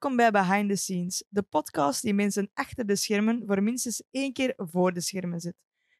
Welkom bij Behind the Scenes, de podcast die mensen achter de schermen voor minstens één keer voor de schermen zit.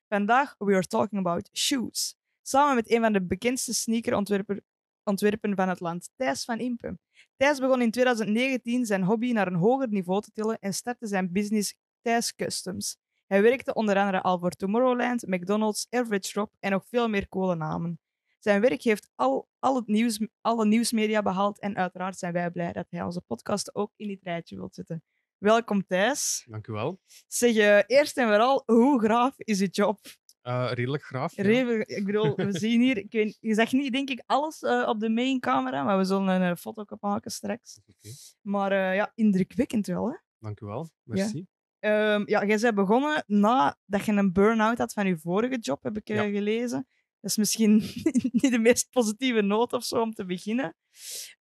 Vandaag we are talking about shoes. Samen met een van de bekendste sneakerontwerpen ontwerpen van het land, Thijs van Impe. Thijs begon in 2019 zijn hobby naar een hoger niveau te tillen en startte zijn business Thijs Customs. Hij werkte onder andere al voor Tomorrowland, McDonald's, Average Drop en nog veel meer coole namen. Zijn werk heeft al, al het nieuws, alle nieuwsmedia behaald en uiteraard zijn wij blij dat hij onze podcast ook in dit rijtje wilt zetten. Welkom Thijs. Dank u wel. Zeg je eerst en vooral, hoe graaf is je job? Uh, redelijk graaf. Ja. Redelijk, ik bedoel, we zien hier, ik weet, je zegt niet denk ik alles uh, op de main camera, maar we zullen een uh, foto maken straks. Okay. Maar ja, indrukwekkend wel. Hè? Dank u wel, merci. Ja, um, ja jij bent begonnen nadat je een burn-out had van je vorige job, heb ik ja. gelezen. Dat is misschien niet de meest positieve noot of zo om te beginnen.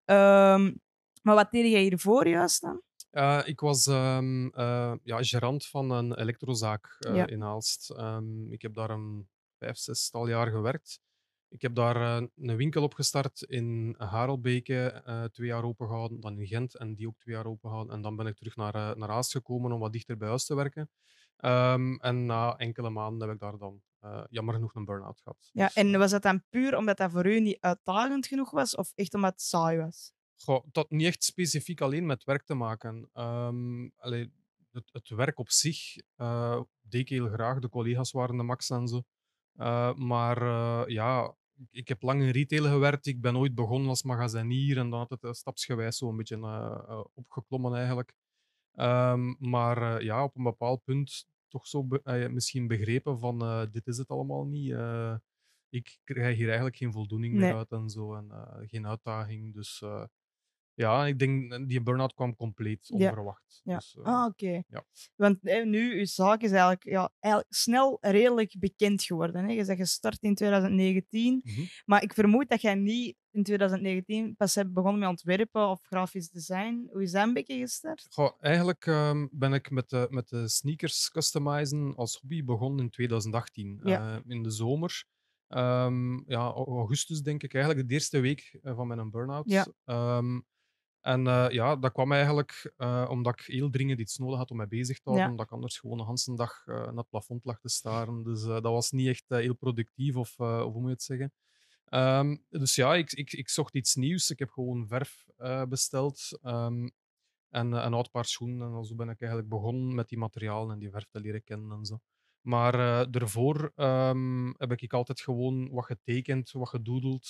Um, maar wat deed jij hiervoor juist dan? Uh, ik was um, uh, ja, gerant van een elektrozaak uh, Ja. in Aalst. Um, ik heb daar een vijf, zestal jaar gewerkt. Ik heb daar een winkel opgestart in Harelbeke, twee jaar open gehouden, dan in Gent en die ook twee jaar open gehouden. En dan ben ik terug naar, naar Aalst gekomen om wat dichter bij huis te werken. Um, en na enkele maanden heb ik daar dan jammer genoeg een burn-out gehad. Ja, Dus, en eh, was dat dan puur omdat dat voor u niet uitdagend genoeg was, of echt omdat het saai was? Goh, dat had niet echt specifiek alleen met werk te maken. Allee, het, het werk op zich eh, deed ik heel graag. De collega's waren de max en zo. Maar ja, ik heb lang in retail gewerkt. Ik ben ooit begonnen als magazzinier en dan had het stapsgewijs zo een beetje opgeklommen eigenlijk. Ehm, maar ja, op een bepaald punt toch zo be- eh, misschien begrepen van eh, dit is het allemaal niet. Eh, ik krijg hier eigenlijk geen voldoening Nee. meer uit en zo en eh, geen uitdaging. Dus ja, ik denk eh, die burn-out kwam compleet Ja. onverwacht. Ja. Dus, eh, Ah, oké. ja. Want nu, uw zaak is eigenlijk, ja, eigenlijk snel redelijk bekend geworden. Hè? Je bent gestart in 2019, mhm. maar ik vermoed dat jij niet in 2019 pas hebt begonnen met ontwerpen of grafisch design. Hoe is dat een beetje gestart? Goh, eigenlijk ehm, ben ik met de, met de sneakers customizen als hobby begonnen in 2018, Ja. eh, in de zomer. Ehm, ja, au- augustus denk ik, eigenlijk de eerste week eh, van mijn burn-out. Ja. Ehm, en eh, ja, dat kwam eigenlijk eh, omdat ik heel dringend iets nodig had om mij bezig te houden, Ja. omdat ik anders gewoon de hele dag eh, naar het plafond lag te staren. Dus dat was niet echt heel productief, of, of hoe moet je het zeggen. Ehm, dus ja, ik, ik, ik zocht iets nieuws. Ik heb gewoon verf besteld. Ehm, en een oud paar schoenen. En zo ben ik eigenlijk begonnen met die materialen en die verf te leren kennen en zo. Maar daarvoor ehm, heb ik altijd gewoon wat getekend, wat gedoodeld,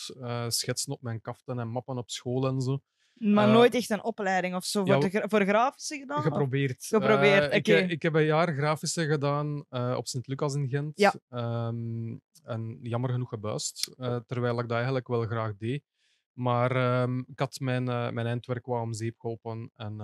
schetsen op mijn kaften en mappen op school en zo. Maar Eh, nooit echt een opleiding of zo voor, ja, de, gra- voor grafische gedaan? Geprobeerd. Geprobeerd, Eh, ik, oké. ik heb een jaar grafische gedaan eh, op Sint-Lucas in Gent. Ja. Ehm, en jammer genoeg gebuist, terwijl ik dat eigenlijk wel graag deed. Maar ehm, ik had mijn, mijn eindwerk wel om zeep geholpen en,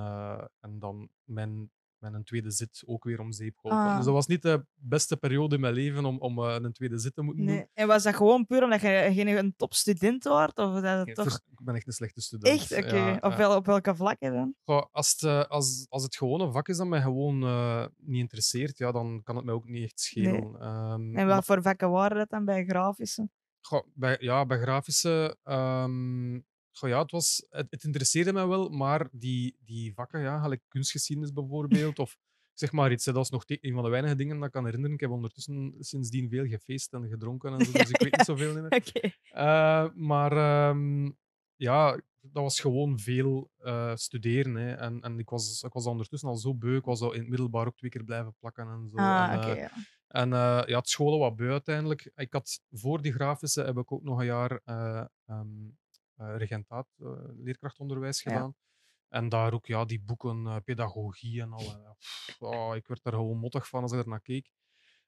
en dan mijn, mijn tweede zit ook weer om zeep geholpen. Ah. Dus dat was niet de beste periode in mijn leven om, om eh, een tweede zit te moeten doen. Nee. En was dat gewoon puur omdat je geen een topstudent was? Of dat het toch... vers- Ik ben echt een slechte student. Echt? Oké. Ja, Op, wel, op welke vlakken dan? Goh, als, het, eh, als, als het gewoon een vak is dat mij gewoon eh, niet interesseert, ja, dan kan het mij ook niet echt schelen. Ehm, En maar- wat voor vakken waren dat dan bij grafische? goh, bij, ja, bij grafische. ehm, goh, ja, het, was, het, het interesseerde mij wel, maar die, die vakken, ja, gelijk kunstgeschiedenis bijvoorbeeld, of zeg maar iets, hè, dat is nog een van de weinige dingen dat ik kan herinneren. Ik heb ondertussen sindsdien veel gefeest en gedronken en zo, dus ik weet niet zoveel meer. Oké. Eh, maar ehm, ja, dat was gewoon veel eh, studeren. Hè. En, en ik, was, ik was ondertussen al zo beu. Ik was al in het middelbaar ook twee keer blijven plakken en zo. Ah, en, oké. eh, ja. en ja, het scholen wat beu uiteindelijk. Ik had voor die grafische heb ik ook nog een jaar eh, ehm, eh, regentaat, eh, leerkrachtonderwijs Ja. gedaan. En daar ook ja, die boeken, eh, pedagogie en al. eh, pff, oh, ik werd daar gewoon mottig van als ik er naar keek.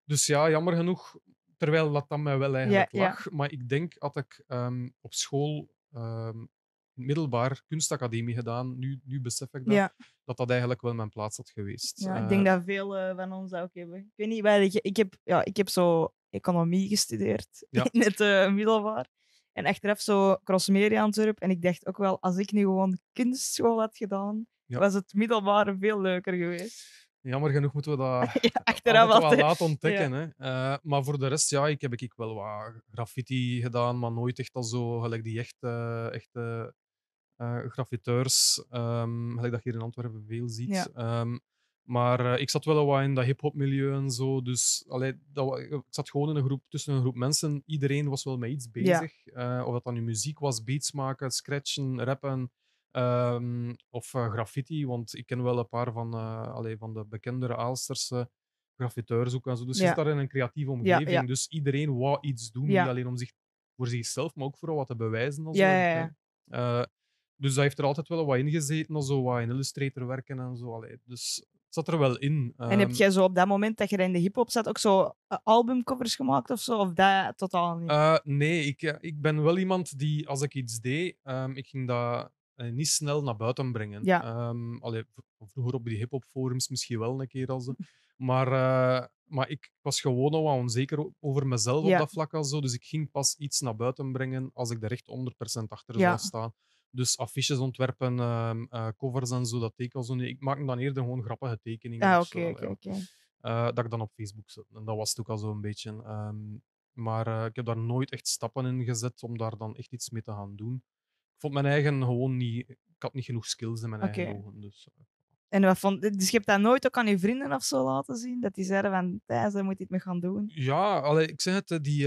Dus ja, jammer genoeg. Terwijl dat dan mij wel eigenlijk ja. lag. Maar ik denk, had ik ehm, op school ehm, middelbaar kunstacademie gedaan, nu, nu besef ik dat, Ja, dat dat eigenlijk wel mijn plaats had geweest. ja, ik Eh, denk dat veel eh, van ons dat ook hebben. Ik weet niet, ik, ik, heb, ja, ik heb zo economie gestudeerd Ja. het eh, middelbaar. En achteraf zo crossmedia Antwerp. En ik dacht ook wel, als ik nu gewoon kunstschool had gedaan, Ja. was het middelbare veel leuker geweest. Jammer genoeg moeten we dat ja, achteraf altijd wel ontdekken. Hè. Eh, maar voor de rest, ja, ik heb ik wel wat graffiti gedaan, maar nooit echt al zo gelijk die echte, echte eh graffiteurs, ehm, gelijk dat je hier in Antwerpen veel ziet. Ja. Ehm, maar eh, ik zat wel wat in dat hip-hop milieu en zo. Dus allee, dat, ik zat gewoon in een groep, tussen een groep mensen. Iedereen was wel met iets bezig. Eh, of dat dan nu muziek was, beats maken, scratchen, rappen. ehm, of eh, graffiti. Want ik ken wel een paar van, allee, van de bekendere Aalsterse graffiteurs ook en zo. Dus je zit daar in een creatieve omgeving. ja. Dus iedereen wou iets doen. Niet alleen om zich, voor zichzelf, maar ook voor wat te bewijzen. Ja, dus dat heeft er altijd wel wat in gezeten, zo wat in Illustrator werken en zo. Allee, dus zat er wel in. En heb Ehm, jij zo op dat moment dat je in de hip-hop zat ook zo eh, albumcovers gemaakt of zo? Of dat totaal niet? eh, nee, ik, ik ben wel iemand die, als ik iets deed, ehm, ik ging dat eh, niet snel naar buiten brengen. Ja. Allee, v- vroeger op die hip-hop forums misschien wel een keer als. Maar, maar ik was gewoon al wat onzeker over mezelf Ja. op dat vlak. al zo. Dus ik ging pas iets naar buiten brengen als ik er echt 100% achter Ja. zou staan. Dus affiches ontwerpen, ehm, eh, covers en zo, dat al zo. Ik maak dan eerder gewoon grappige tekeningen. ah, oké, oké. Eh, dat ik dan op Facebook zet. En dat was het ook al zo'n beetje. ehm, maar eh, ik heb daar nooit echt stappen in gezet om daar dan echt iets mee te gaan doen. Ik vond mijn eigen gewoon niet... Ik had niet genoeg skills in mijn eigen ogen. Dus. En wat vond, dus je hebt dat nooit ook aan je vrienden of zo laten zien? Dat die zeiden van, Thijs, daar moet je het mee gaan doen. Ja, allee, ik zeg het, die,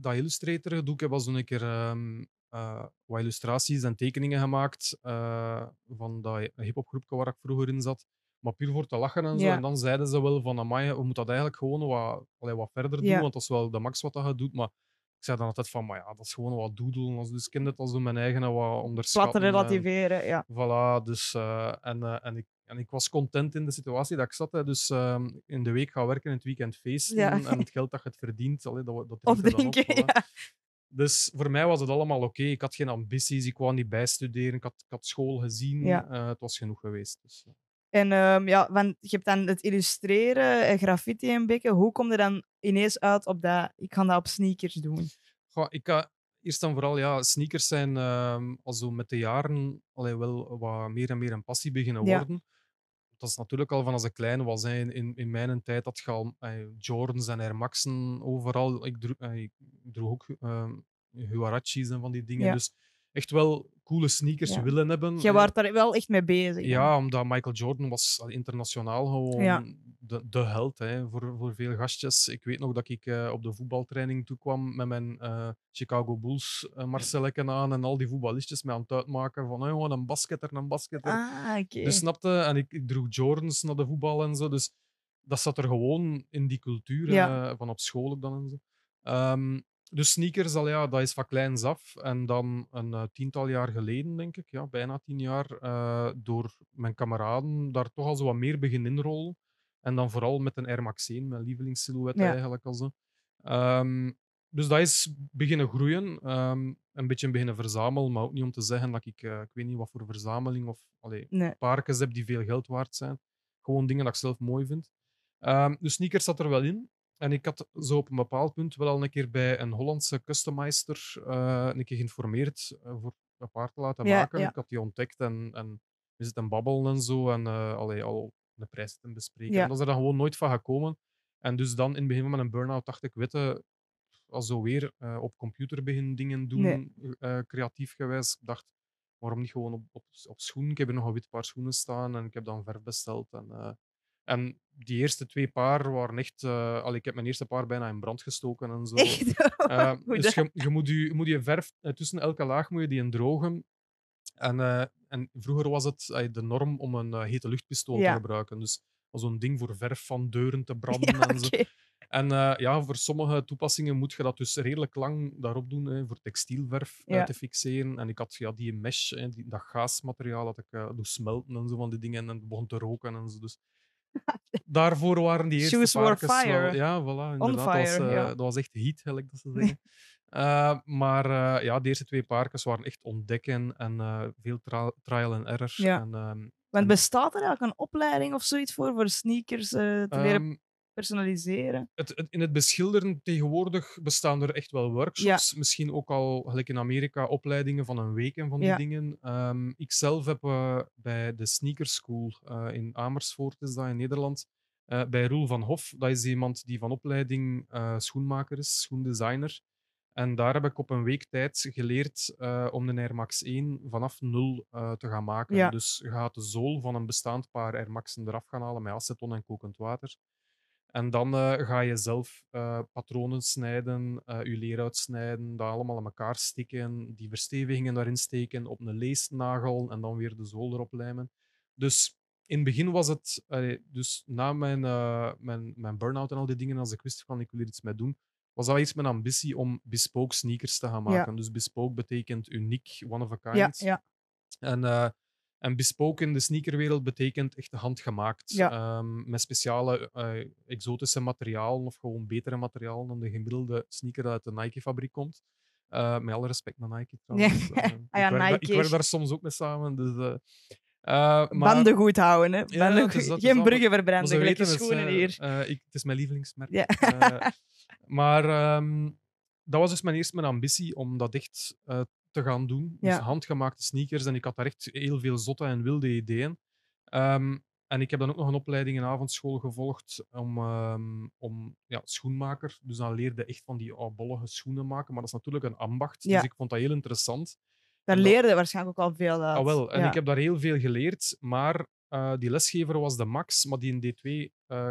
dat Illustrator doe ik heb al zo'n keer ehm, eh, wat illustraties en tekeningen gemaakt eh, van dat hip-hopgroepje waar ik vroeger in zat. Maar puur voor te lachen en zo. Ja. En dan zeiden ze wel van, amai, we moeten dat eigenlijk gewoon wat, allee, wat verder doen, Ja. want dat is wel de max wat dat je doet. Maar ik zei dan altijd van, maar ja, dat is gewoon wat doodelen. Dus ik ken het als mijn eigen wat onderschatten. en- relativeren, ja. Voilà, dus, eh, en, en, ik, en ik was content in de situatie dat ik zat. Hè, dus ehm, in de week gaan werken, in het weekend feesten. Ja. En het geld dat je het verdient, allee, dat, dat Of drinkt er dan op, drinken, voilà. ja. Dus voor mij was het allemaal oké. Ik had geen ambities, ik wou niet bijstuderen. Ik had, ik had school gezien. Ja. eh, het was genoeg geweest. Dus. En ehm, ja, want je hebt dan het illustreren, eh, graffiti en bekken. Hoe kom je dan ineens uit op dat, ik ga dat op sneakers doen? Goh, ik, eh, eerst en vooral, ja, sneakers zijn ehm al zo met de jaren allee, wel wat meer en meer een passie beginnen Ja. Dat is natuurlijk al van als ik klein was. Hè. In, in, mijn tijd had je al eh, Jordans en Air Maxen overal. Ik droeg, eh, ik droeg ook ehm Huaraches en van die dingen. Ja. Dus echt wel coole sneakers Ja. willen hebben. Je was daar wel echt mee bezig. Ja, omdat Michael Jordan was al internationaal gewoon Ja. de, de held hè, voor, voor veel gastjes. Ik weet nog dat ik eh, op de voetbaltraining toekwam met mijn eh, Chicago Bulls uh, Marcelleken aan en al die voetballistjes mij aan het uitmaken van oh, een basketter, een basketter. Ah, oké. Dus snapte, en ik, ik droeg Jordans naar de voetbal en zo. Dus dat zat er gewoon in die cultuur, Ja. van op school ook dan en zo. Ehm, dus sneakers, al ja, dat is van kleins af. En dan een eh, tiental jaar geleden, denk ik, ja, bijna tien jaar, eh, door mijn kameraden daar toch al zo wat meer beginnen inrollen. En dan vooral met een Air Max 1, mijn lievelingssilhouet Ja. eigenlijk al zo. Ehm, dus dat is beginnen groeien, ehm, een beetje beginnen verzamelen, maar ook niet om te zeggen dat ik, eh, ik weet niet wat voor verzameling of allee, Nee. heb die veel geld waard zijn. Gewoon dingen dat ik zelf mooi vind. Ehm dus sneakers zat er wel in. En ik had zo op een bepaald punt wel al een keer bij een Hollandse customizer eh, een keer geïnformeerd eh, voor een paard te laten Ja, maken. ja. Ik had die ontdekt en, en we zitten babbelen en zo. En eh, allee, al de prijs te bespreken. Ja. En dat is er dan gewoon nooit van gekomen. En dus dan in het begin van mijn burn-out dacht ik, witte, als zo weer op computer beginnen dingen doen, Nee. creatief gewijs. Ik dacht, waarom niet gewoon op, op, op schoenen? Ik heb er nog een wit paar schoenen staan en ik heb dan verf besteld. En, en die eerste twee paar waren echt... eh allee, ik heb mijn eerste paar bijna in brand gestoken en zo. Echt? Eh, Hoe dus je, je, moet je, moet je verf eh, tussen elke laag moet je die in drogen. En, eh, en vroeger was het eh, de norm om een eh, hete luchtpistool Ja. te gebruiken. Dus zo'n ding voor verf van deuren te branden Ja, en zo. oké. En eh, ja, voor sommige toepassingen moet je dat dus redelijk lang daarop doen, hè, voor textielverf eh, Ja. te fixeren. En ik had ja, die mesh, hè, die, dat gaasmateriaal, dat ik eh doe smelten en zo van die dingen. En het begon te roken en zo. Dus daarvoor waren die eerste Shoes paartjes wel- fire. Ja, voilà, inderdaad. dat, was, fire, eh, ja. dat was echt heat, gelijk dat ze zeggen. Eh, maar eh, ja, de eerste twee paartjes waren echt ontdekken en veel tra- trial and error. Ja. En, ehm, Want En- bestaat er eigenlijk een opleiding of zoiets voor, voor sneakers te leren ehm, personaliseren? het, het- in het beschilderen tegenwoordig bestaan er echt wel workshops. Misschien ook al, gelijk in Amerika, opleidingen van een week en van die Ja. dingen. Ehm, ik zelf heb eh, bij de Sneaker School eh, in Amersfoort, is dat in Nederland, eh, bij Roel van Hof. Dat is iemand die van opleiding schoenmaker is, schoendesigner. En daar heb ik op een week tijd geleerd om de Air Max 1 vanaf nul te gaan maken. Ja. Dus je gaat de zool van een bestaand paar Air Maxen eraf gaan halen met aceton en kokend water. En dan eh, ga je zelf eh, patronen snijden, eh, je leer uitsnijden, dat allemaal aan elkaar stikken, die verstevigingen daarin steken, op een leesnagel en dan weer de zool erop lijmen. Dus in het begin was het, dus na mijn, mijn, mijn burn-out en al die dingen, als ik wist van ik wil hier iets mee doen, was dat iets mijn ambitie om bespoke sneakers te gaan Ja. maken. Dus bespoke betekent uniek, one of a kind. Ja, ja. En, en bespoke in de sneakerwereld betekent echt handgemaakt. Ja. Ehm, met speciale eh, exotische materialen of gewoon betere materialen dan de gemiddelde sneaker dat uit de Nike-fabriek komt. Eh, met alle respect naar Nike trouwens. Ja. Eh, Ah ja, ik, werk, daar- ik Nike. werk daar soms ook mee samen. Dus, eh, maar, Banden goed houden, hè. Banden het goed- het is Geen bruggen verbranden, gelijk het, schoenen eh, hier. ik, het is mijn lievelingsmerk. Maar ehm, dat was dus mijn eerste mijn ambitie om dat echt te gaan doen. Dus handgemaakte sneakers. En ik had daar echt heel veel zotte en wilde ideeën. Ehm, en ik heb dan ook nog een opleiding in avondschool gevolgd om, ehm, om ja, schoenmaker. Dus dan leerde echt van die oudbollige schoenen maken. Maar dat is natuurlijk een ambacht. Ja. Dus ik vond dat heel interessant. Daar dat- leerde je waarschijnlijk ook al veel uit. Ah, wel. En Ja. ik heb daar heel veel geleerd, maar eh, die lesgever was de Max, maar die deed twee eh,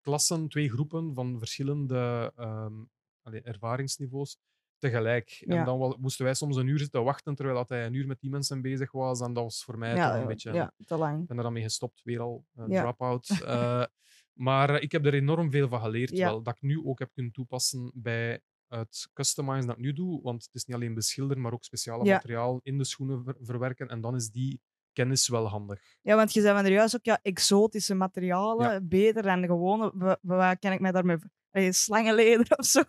klassen, twee groepen van verschillende ehm, allee, ervaringsniveaus tegelijk. Ja. En dan moesten wij soms een uur zitten wachten terwijl dat hij een uur met die mensen bezig was. En dat was voor mij ja, toch een beetje... ja, te lang. Ik ben er dan mee gestopt, weer al, eh, Ja. drop-out. Eh, maar eh, ik heb er enorm veel van geleerd, wel, dat ik nu ook heb kunnen toepassen bij het customizen dat ik nu doe. Want het is niet alleen beschilderen, maar ook speciale materiaal in de schoenen ver- verwerken. En dan is die kennis wel handig. Ja, want je zei van er juist ook ja, exotische materialen, beter dan gewone. wa- wa- Waar kan ik mij daarmee... Slangenleder of zo.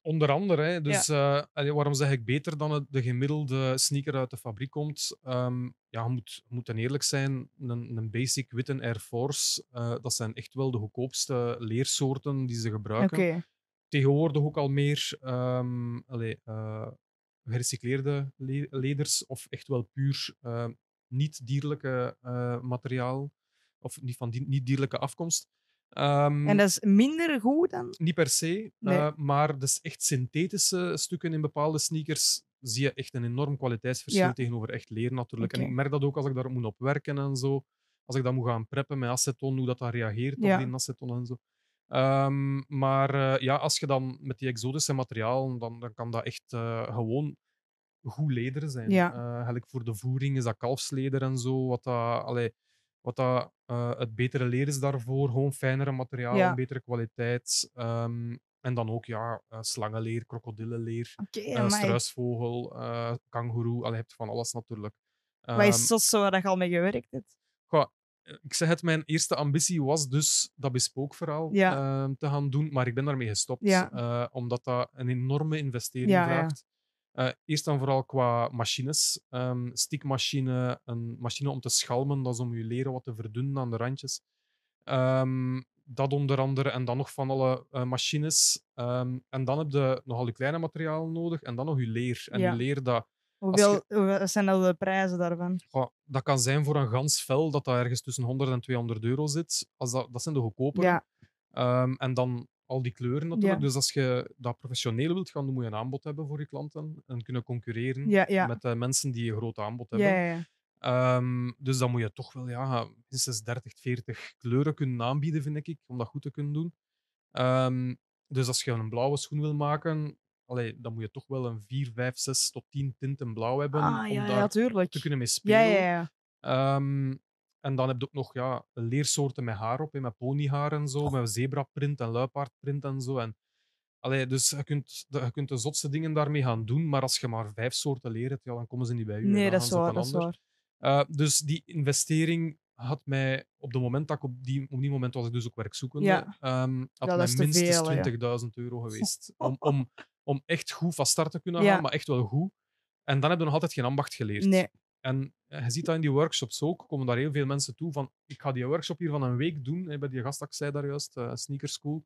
Onder andere, hè, dus eh, waarom zeg ik beter dan het, de gemiddelde sneaker uit de fabriek komt? Ehm, ja, moet, moet dan eerlijk zijn, een, een basic witte Air Force, eh, dat zijn echt wel de goedkoopste leersoorten die ze gebruiken. Tegenwoordig ook al meer ehm, allee, eh, gerecycleerde le- leders of echt wel puur niet-dierlijke materiaal of niet van die, niet-dierlijke afkomst. Ehm, En dat is minder goed dan? niet per se, Nee. eh, maar dus echt synthetische stukken in bepaalde sneakers zie je echt een enorm kwaliteitsverschil Ja. tegenover echt leer natuurlijk. En ik merk dat ook als ik daar moet op werken en zo. Als ik dat moet gaan preppen met aceton, hoe dat, dat reageert Ja. op die aceton en zo. Ehm, maar eh, ja, als je dan met die exotische materialen, dan, dan kan dat echt eh, gewoon goed leder zijn. Ja. Eigenlijk voor de voering is dat kalfsleder en zo. Wat dat, allee, wat dat, eh, het betere leer is daarvoor. Gewoon fijnere materiaal, Ja. betere kwaliteit. Ehm, en dan ook ja, eh, slangenleer, krokodillenleer, Oké, eh amai. struisvogel, eh kangoeroe. Je hebt van alles natuurlijk. Wat is Ehm, zo waar je al mee gewerkt hebt? Goh, eh, ik zeg het, mijn eerste ambitie was dus dat bespookverhaal Ja. ehm, te gaan doen, maar ik ben daarmee gestopt. Ja. eh, omdat dat een enorme investering vraagt. Eh, eerst en vooral qua machines. Ehm stikmachine, een machine om te schalmen, dat is om je leren wat te verdunnen aan de randjes. Ehm, dat onder andere, en dan nog van alle eh, machines. Ehm, en dan heb je nogal je kleine materialen nodig, en dan nog je leer. En Ja. je leer dat Hoeveel, zijn nou de prijzen daarvan? Goh, dat kan zijn voor een gans vel dat dat ergens tussen 100 en 200 euro zit. Als dat, dat zijn de goedkopere. Ja, en dan al die kleuren natuurlijk. Ja. Dus als je dat professioneel wilt gaan doen, moet je een aanbod hebben voor je klanten. En kunnen concurreren ja, ja. met de mensen die een groot aanbod hebben. ja, ja. Ehm, dus dan moet je toch wel ja, minstens 30, 40 kleuren kunnen aanbieden, vind ik, om dat goed te kunnen doen. Ehm, dus als je een blauwe schoen wil maken, allee, dan moet je toch wel een 4, 5, 6 tot 10 tinten blauw hebben Ah, om ja, daar te kunnen mee spelen. En dan heb je ook nog ja, leersoorten met haar op, hè, met ponyhaar en zo, met zebraprint en luipaardprint en zo. En, allee, dus je kunt, de, je kunt de zotste dingen daarmee gaan doen, maar als je maar vijf soorten leer hebt, ja, dan komen ze niet bij u. Nee, dat is waar, dat is waar. Dus die investering had mij op het moment dat ik op die, op die moment was ik dus ook werkzoekende, Ja. ehm, had dat mij minstens veel, hè, ja. 20.000 euro geweest. Om, om, om echt goed van start te kunnen Ja. gaan, maar echt wel goed. En dan heb je nog altijd geen ambacht geleerd. Nee. En eh, je ziet dat in die workshops ook, komen daar heel veel mensen toe van ik ga die workshop hier van een week doen, bij die gast dat ik zei daar juist, eh Sneaker School.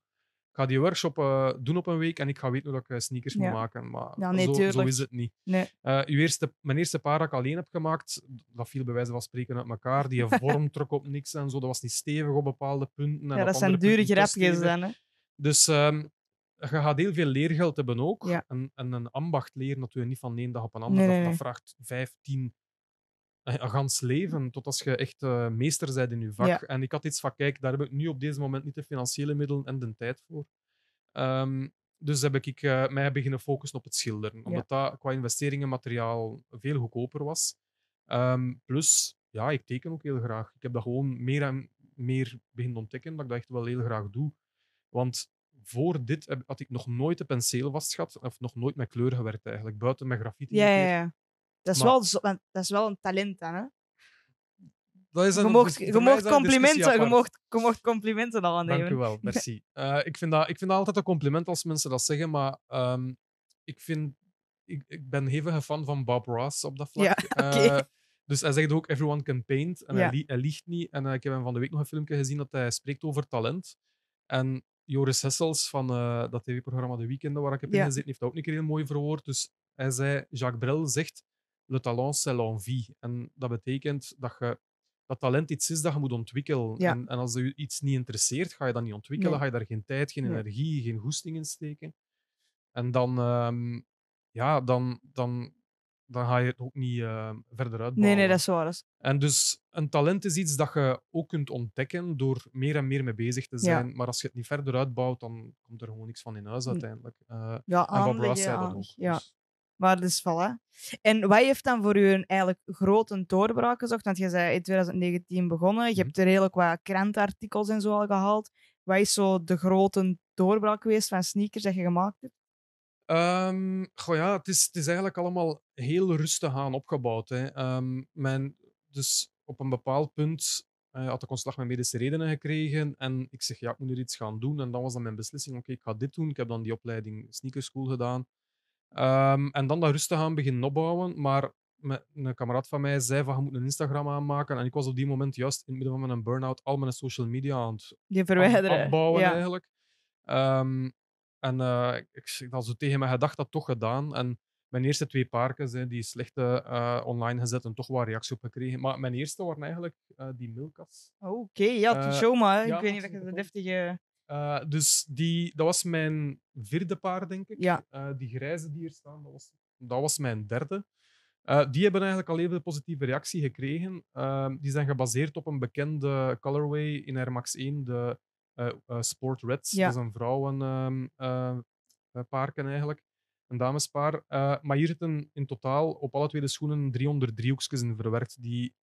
Ik ga die workshop eh, doen op een week en ik ga weten hoe dat ik sneakers Ja. moet maken. Maar Ja, nee, zo, zo is het niet. Nee. Uw eerste, mijn eerste paar dat ik alleen heb gemaakt, dat viel bij wijze van spreken uit elkaar. Die vorm trok op niks en zo. Dat was niet stevig op bepaalde punten. En Ja, dat zijn dure grapjes dan, hè. Dus ehm, je gaat heel veel leergeld hebben ook. Ja. En, en een ambacht leren, dat je niet van ene dag op een andere. Nee, dat, vraagt vijf, tien, een een gans leven, tot als je echt eh, meester bent in je vak. Ja. En ik had iets van, kijk, daar heb ik nu op deze moment niet de financiële middelen en de tijd voor. Ehm, dus heb ik eh, mij beginnen focussen op het schilderen. Omdat dat qua investeringen materiaal veel goedkoper was. Ehm, plus, ja, ik teken ook heel graag. Ik heb dat gewoon meer en meer beginnen ontdekken, dat ik dat echt wel heel graag doe. Want voor dit heb- had ik nog nooit de penseel vastgehad, of nog nooit met kleur gewerkt eigenlijk, buiten met graffiti. Ja, een ja, ja. Dat is, Maar- wel, zo- dat is wel een talent dan, hè? Dat is Je een- mocht, je voor mij mocht is dat een discussie complimenten, je apart. mocht, je mocht complimenten al Dank aannemen. wel, merci. Eh, ik, vind dat, ik vind dat altijd een compliment als mensen dat zeggen, maar ehm, ik, vind, ik, ik ben hevige fan van Bob Ross op dat vlak. Oké. Eh, dus hij zegt ook, everyone can paint. En Ja. hij, lie- hij liegt niet. En eh, ik heb hem van de week nog een filmpje gezien dat hij spreekt over talent. En Joris Hessels van eh, dat tv-programma De Weekenden, waar ik heb Ja. in gezeten, heeft dat ook een keer heel mooi verwoord. Dus hij zei, Jacques Brel zegt, le talent c'est l'envie. En dat betekent dat je dat talent iets is dat je moet ontwikkelen. Ja. En, en als je iets niet interesseert, ga je dat niet ontwikkelen. Nee. Ga je daar geen tijd, geen Nee. energie, geen goesting in steken. En dan, ehm, ja, dan, dan, dan ga je het ook niet ehm, verder uitbouwen. Nee, nee, dat is waar. is- En dus een talent is iets dat je ook kunt ontdekken door meer en meer mee bezig te zijn. Maar als je het niet verder uitbouwt, dan komt er gewoon niks van in huis uiteindelijk. Eh, Ja, en Bob Ross zei dat ook. Ja. dus- Maar dus voilà. En wat heeft dan voor u een eigenlijk grote doorbraak gezocht? Want je zei in 2019 begonnen. Je Mhm. hebt er redelijk wat krantenartikels en zo al gehaald. Wat is zo de grote doorbraak geweest van sneakers dat je gemaakt hebt? Ehm, goh ja, het is, het is eigenlijk allemaal heel rustig aan opgebouwd. Hè. Ehm, mijn, dus op een bepaald punt eh, had ik ontslag met medische redenen gekregen. En ik zeg, ja, ik moet er iets gaan doen. En dan was dan mijn beslissing, oké, ik ga dit doen. Ik heb dan die opleiding Sneaker School gedaan. Ehm, en dan dat rustig aan beginnen opbouwen. Maar met, een kameraad van mij zei van, je moet een Instagram aanmaken. En ik was op die moment juist in het midden van mijn burn-out al mijn social media aan het verwijderen. afbouwen ja. eigenlijk. Ehm, en eh, ik ik had zo tegen mijn gedacht dat toch gedaan. En mijn eerste twee parken zijn die slechte eh, online gezet en toch wel reactie op gekregen. Maar mijn eerste waren eigenlijk eh, die Milkas. Oké, ja, show maar. ja, ik weet niet of ik je de deftige... Eh, dus die, dat was mijn vierde paar, denk ik. Ja. Eh, die grijze die hier staan, dat was, dat was mijn derde. Eh, die hebben eigenlijk al even positieve reactie gekregen. Ehm, die zijn gebaseerd op een bekende colorway in Air Max 1, de Sport Reds. Ja. Dat is een vrouwenpaarken eigenlijk. Een damespaar. Maar hier zitten in totaal op alle twee de schoenen 300 driehoekjes in verwerkt. Die,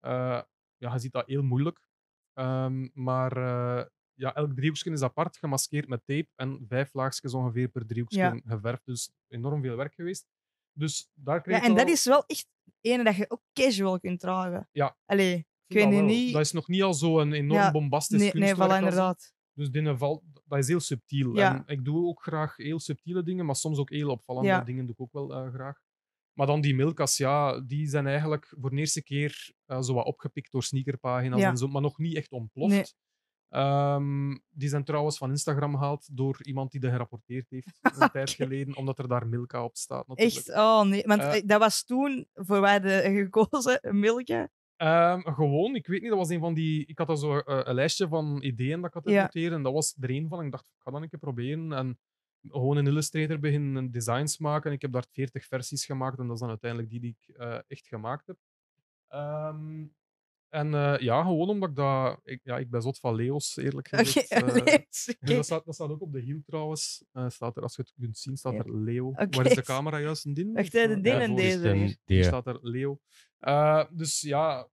ja, je ziet dat heel moeilijk. Ehm, maar ja, elk driehoekje is apart, gemaskeerd met tape en vijf laagjes ongeveer per driehoekje Ja. geverfd. Dus enorm veel werk geweest. Dus daar kreeg Ja, en dat is wel echt ene dat je ook casual kunt dragen. Ja. Allee, ik ik weet dat niet... Dat is nog niet al zo'n enorm Ja, bombastisch Nee, nee, voilà, inderdaad. Dus valt, dat is heel subtiel. Ja. En ik doe ook graag heel subtiele dingen, maar soms ook heel opvallende Ja. dingen doe ik ook wel eh, graag. Maar dan die Milkas, ja, die zijn eigenlijk voor de eerste keer eh, zo wat opgepikt door sneakerpagina's Ja. en zo, maar nog niet echt ontploft. Nee. Ehm, die zijn trouwens van Instagram gehaald door iemand die dat gerapporteerd heeft een tijd geleden, omdat er daar Milka op staat. Natuurlijk. Echt? Oh nee. Want Eh. eh, dat was toen voor wij de gekozen Milke. Ehm, gewoon, ik weet niet, dat was een van die. Ik had al zo eh, een lijstje van ideeën dat ik had Ja. noteren. En dat was er een van. Ik dacht, ik ga dat een keer proberen. En gewoon in Illustrator beginnen designs maken. Ik heb daar 40 versies gemaakt. En dat is dan uiteindelijk die die ik echt gemaakt heb. Ehm, en eh, ja, gewoon omdat ik dat. Ik, ja, ik ben zot van Leo's, eerlijk gezegd. Eh, nee, dus dat, staat, dat staat ook op de hiel trouwens. Eh, staat er, als je het kunt zien, staat Ja. er Leo. Waar is de camera juist? Een din? Wacht, de din ja, en voor- deze. Hier. die- staat er Leo. Eh, dus ja,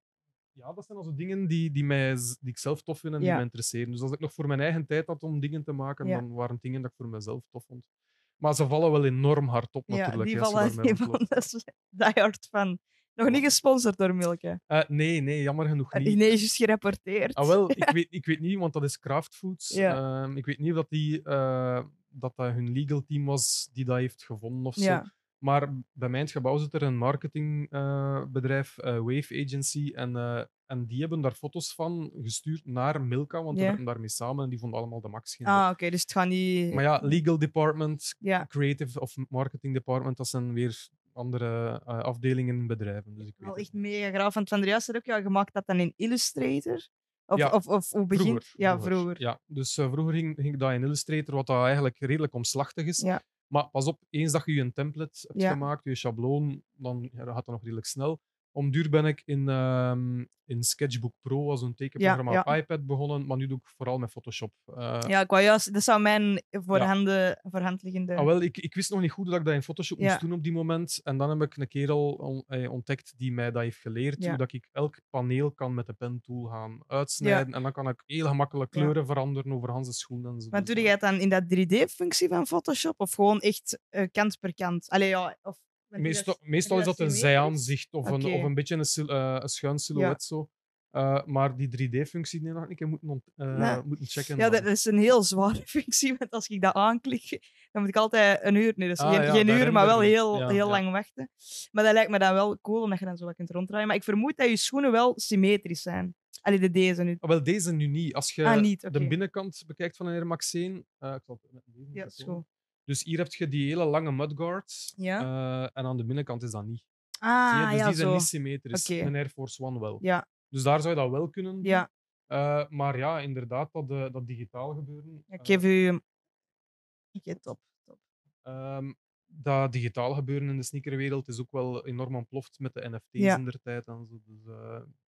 ja, dat zijn also dingen die, die, mij, die ik zelf tof vind en die Ja. mij interesseren. Dus als ik nog voor mijn eigen tijd had om dingen te maken, Ja. dan waren het dingen dat ik voor mezelf tof vond. Maar ze vallen wel enorm hard op, Ja, natuurlijk. die als je vallen die van rondloopt. dat is die hard van. Nog niet gesponsord door Milke. Eh, nee, nee, jammer genoeg Eh, niet. Nee, juist gerapporteerd. Ah, wel, ik, weet, ik weet niet, want dat is Kraft Foods. Ja. Ehm, ik weet niet of dat, die, eh, dat dat hun legal team was die dat heeft gevonden of zo. Ja. Maar bij mij in het gebouw zit er een marketingbedrijf, Wave Agency. En, en die hebben daar foto's van gestuurd naar Milka, want we werken daarmee samen en die vonden allemaal de max. geen Ah, oké, dus het gaat niet... Maar ja, legal department, Ja. creative of marketing department, dat zijn weer andere eh, afdelingen in bedrijven. Dus ik weet Wel echt mega graaf. Want van de juiste ook ja, gemaakt dat dan in Illustrator. Of, Ja, of, of hoe begint... Vroeger, Ja, vroeger. Ja, dus eh, vroeger ging, ging ik dat in Illustrator, wat dat eigenlijk redelijk omslachtig is. Ja. Maar pas op, eens dat je je template hebt gemaakt, je schabloon, dan gaat dat nog redelijk snel. Om duur ben ik in, ehm, in Sketchbook Pro als een tekenprogramma ja. op iPad begonnen, maar nu doe ik vooral met Photoshop. Eh, Ja, ik wou juist... Dat zou mijn voor, Ja. handen, voor hand liggende... Ah, wel, ik, ik wist nog niet goed dat ik dat in Photoshop moest doen op die moment. En dan heb ik een kerel on- eh, ontdekt die mij dat heeft geleerd. Hoe dat ik elk paneel kan met de pentool gaan uitsnijden. En dan kan ik heel gemakkelijk kleuren veranderen over Hans' schoenen. En zo. Maar Dus, doe jij het dan in dat 3D-functie van Photoshop? Of gewoon echt eh, kant per kant? Allee, ja... Of, Meestal, is dat een zijaanzicht of, een, of een beetje een, eh, een schuin silhouet. Zo. Eh, maar die 3D-functie die nog een keer moeten, Ja. moeten checken. Ja, dat is een heel zware functie, want als ik dat aanklik, dan moet ik altijd een uur, nee, dus Ah, geen, ja, geen bij uur, maar wel heel, Ja, heel lang wachten. Maar dat lijkt me dan wel cool, omdat je dan zo wat kunt ronddraaien. Maar ik vermoed dat je schoenen wel symmetrisch zijn. Allee, de deze nu. Ah, wel, deze nu niet. Als je Ah, niet, de binnenkant bekijkt van een Air Max 1, eh, ik zal het met deze Ja, goed. Dus hier heb je die hele lange mudguards. Ja. eh, en aan de binnenkant is dat niet. Ah, Zie je? Dus ja, die zijn zo. niet symmetrisch. Oké. Een Air Force One wel. Ja, Dus daar zou je dat wel kunnen doen. ja. Eh, maar ja, inderdaad, dat, eh, dat digitaal gebeuren. Ik geef u... Oké, top. top. ehm, dat digitaal gebeuren in de sneakerwereld is ook wel enorm ontploft met de NFT's Ja. in der tijd. En zo. Dus,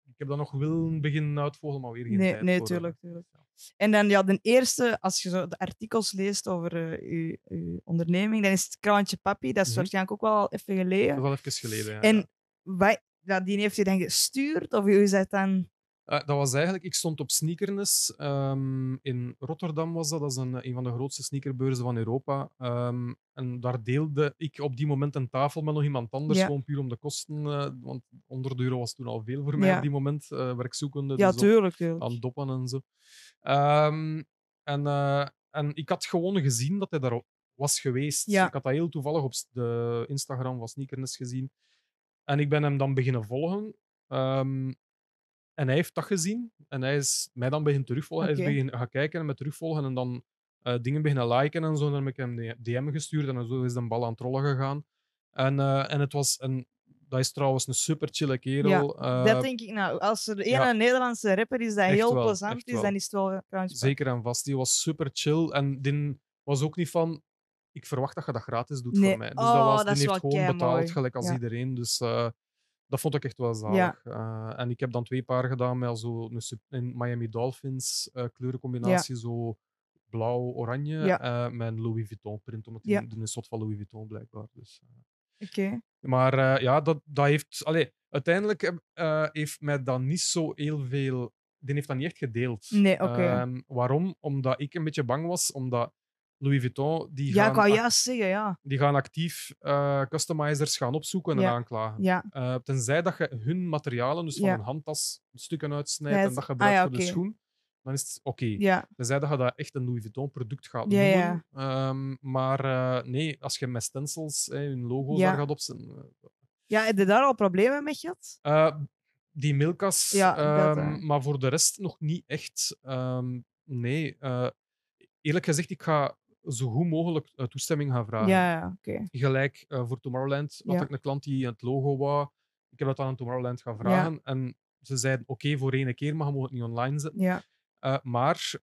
ik heb dat nog willen beginnen uitvolgen, maar weer geen Nee, tijd nee, voor, eh, tuurlijk, tuurlijk. ja. En dan ja, de eerste, als je zo de artikels leest over eh, uw, uw onderneming, dan is het Kraantje Papi. Dat is Mhm. waarschijnlijk ook wel even Dat geleden. is al even geleden. Ja, En ja. wij, ja, die heeft je dan gestuurd? Of hoe is dat dan? Eh, dat was eigenlijk, ik stond op Sneakerness ehm, in Rotterdam, was dat. Dat is een, een van de grootste sneakerbeurzen van Europa. Ehm, en daar deelde ik op die moment een tafel met nog iemand anders, Ja. gewoon puur om de kosten. eh, want 100 euro was toen al veel voor mij Ja. op die moment, eh, werkzoekende. Ja, dus tuurlijk. tuurlijk. aan doppen en zo. Ehm, en, en ik had gewoon gezien dat hij daar was geweest. Ja. Ik had dat heel toevallig op de Instagram van Sneakerness gezien. En ik ben hem dan beginnen volgen. En hij heeft dat gezien. En hij is mij dan beginnen terugvolgen. Hij is beginnen gaan kijken en me terugvolgen. En dan eh, dingen beginnen liken en zo. En dan heb ik hem DM gestuurd. En zo is de bal aan het rollen gegaan. En, eh, en het was een... Dat is trouwens een super chille kerel. Eh, dat denk ik nou. Als er een ja. Nederlandse rapper is dat heel wel, plezant is, wel. dan is het wel Papi. Zeker en vast. Die was super chill. En die was ook niet van. Ik verwacht dat je dat gratis doet Nee. voor mij. Dus Oh, dat was, die heeft gewoon betaald, gelijk als Ja. iedereen. Dus eh, dat vond ik echt wel zalig. Eh, en ik heb dan twee paar gedaan met zo een, een Miami Dolphins eh, kleurencombinatie. Zo blauw-oranje. Ja. eh, met een Louis Vuitton print. Omdat die is soort van Louis Vuitton blijkbaar. Dus. Oké. Maar ja, dat, dat heeft. Allee, uiteindelijk heeft mij dat niet zo heel veel. Die heeft dat niet echt gedeeld. Nee, oké. Ehm, waarom? Omdat ik een beetje bang was, omdat Louis Vuitton. Die Ja, gaan, juist zeggen, ja. die gaan actief eh, customizers gaan opzoeken en Ja. aanklagen. Ja, Eh, tenzij dat je hun materialen, dus van een handtas, stukken uitsnijdt en dat ah, gebruikt ja, voor de schoen, dan is het oké. ja. Tenzij dat je dat echt een Louis Vuitton product gaat noemen. Ehm, maar eh, nee, als je met stencils hè, hun logo's Ja. daar gaat opzetten. Ja, heb je daar al problemen mee gehad? eh, die Milkas, ehm, eh. maar voor de rest nog niet echt. Ehm, nee, eerlijk gezegd, ik ga zo goed mogelijk eh, toestemming gaan vragen. Ja, oké. Gelijk eh, voor Tomorrowland had Ja. ik een klant die het logo wou. Ik heb dat aan Tomorrowland gaan vragen. En ze zeiden: Oké, voor één keer, maar je mag het niet online zetten. Ja. Eh, maar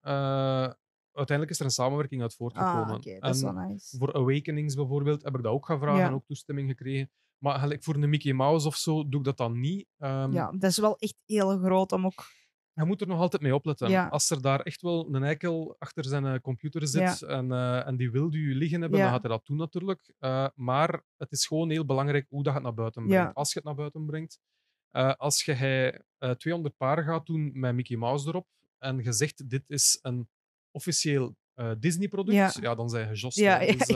uiteindelijk is er een samenwerking uit voortgekomen. Ah, oké. Dat is wel nice. voor Awakenings bijvoorbeeld heb ik dat ook gaan vragen en ook toestemming gekregen. Maar gelijk voor een Mickey Mouse of zo doe ik dat dan niet. Ehm, Ja, dat is wel echt heel groot om ook... Je moet er nog altijd mee opletten. Ja. Als er daar echt wel een eikel achter zijn eh, computer zit en, eh, en die wil u liggen hebben, Ja. dan gaat hij dat doen natuurlijk. Eh, maar het is gewoon heel belangrijk hoe dat je het naar buiten brengt. Als je het naar buiten brengt. Als je hij, eh, 200 paar gaat doen met Mickey Mouse erop en je zegt dit is een officieel Disney-product, Ja. ja. dan zijn je ja, dus,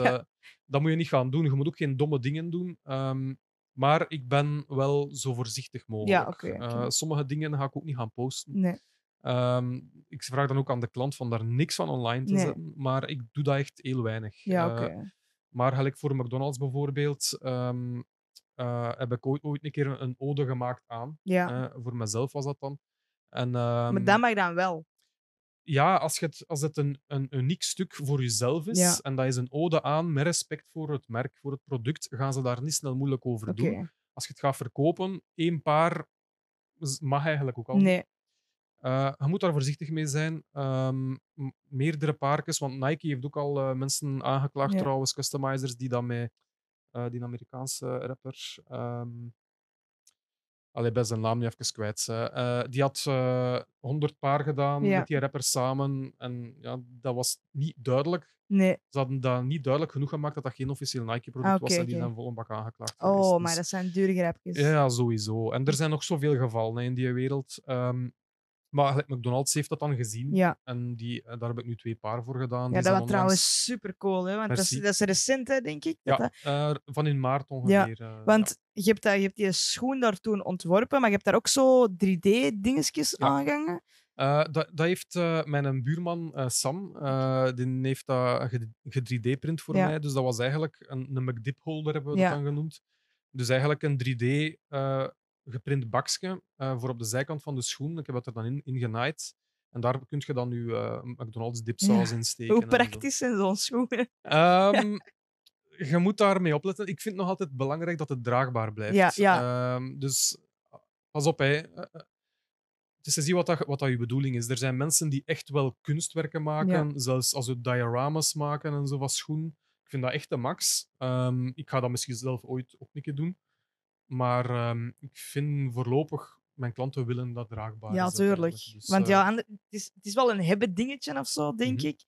dat moet je niet gaan doen. Je moet ook geen domme dingen doen. Ehm, maar ik ben wel zo voorzichtig mogelijk. Eh, sommige dingen ga ik ook niet gaan posten. Nee. Ehm, ik vraag dan ook aan de klant van daar niks van online te Nee. zetten, maar ik doe dat echt heel weinig. Ja, Eh, oké. maar gelijk voor McDonald's bijvoorbeeld, ehm, eh, heb ik ooit, ooit een keer een, ode gemaakt aan. Ja. Voor mezelf was dat dan. En, maar ehm, dat mag dan wel. Ja, als, je het, als het een, een uniek stuk voor jezelf is, Ja. en dat is een ode aan met respect voor het merk, voor het product, gaan ze daar niet snel moeilijk over doen. Als je het gaat verkopen, één paar mag eigenlijk ook al. Nee. Eh, je moet daar voorzichtig mee zijn. Ehm, m- meerdere paarkes, want Nike heeft ook al eh, mensen aangeklaagd, Ja. trouwens, customizers, die dan met eh, die Amerikaanse rapper. ehm Allee, bij zijn naam nu even kwijt. Eh, die had eh 100 paar gedaan Ja. met die rapper samen. En ja, dat was niet duidelijk. Nee. Ze hadden dat niet duidelijk genoeg gemaakt dat dat geen officieel Nike-product Ah, was. En die oké. zijn vol een bak aangeklaagd. geweest. Oh, Dus- maar dat zijn dure grapjes. ja, sowieso. En er zijn nog zoveel gevallen hè, in die wereld. Ehm, maar McDonald's heeft dat dan gezien. Ja, En die, eh, daar heb ik nu twee paar voor gedaan. ja dat was trouwens super cool, hè? Want dat is, dat is recent, hè, denk ik. dat Ja, dat- eh, van in maart ongeveer. eh, Want je hebt, dat, je hebt die schoen daar toen ontworpen, maar je hebt daar ook zo 3D-dingetjes Ja. aangehangen. Eh, dat, dat heeft mijn buurman Sam, die heeft dat ge- ge-3D-print voor Ja. mij. Dus dat was eigenlijk een, een McDip-holder, hebben we dat Ja. dan genoemd. Dus eigenlijk een 3D eh, geprint bakje eh, voor op de zijkant van de schoen. Ik heb dat er dan in, in genaaid. En daar kun je dan nu eh, McDonald's dipsaus in steken. Hoe praktisch zijn zo'n schoenen? Ehm, Je moet daarmee opletten. Ik vind het nog altijd belangrijk dat het draagbaar blijft. Ja, ja. Ehm, dus pas op, hè. Eh, Het is te zien wat, dat, wat dat je bedoeling is. Er zijn mensen die echt wel kunstwerken maken, zelfs als ze dioramas maken en zo van schoen. Ik vind dat echt de max. Ehm, ik ga dat misschien zelf ooit ook een keer doen. Maar ehm, ik vind voorlopig, mijn klanten willen dat draagbaar Ja, tuurlijk. Dus, Want eh, ja, ander- het is, het is wel een hebben dingetje of zo, denk Mhm. ik.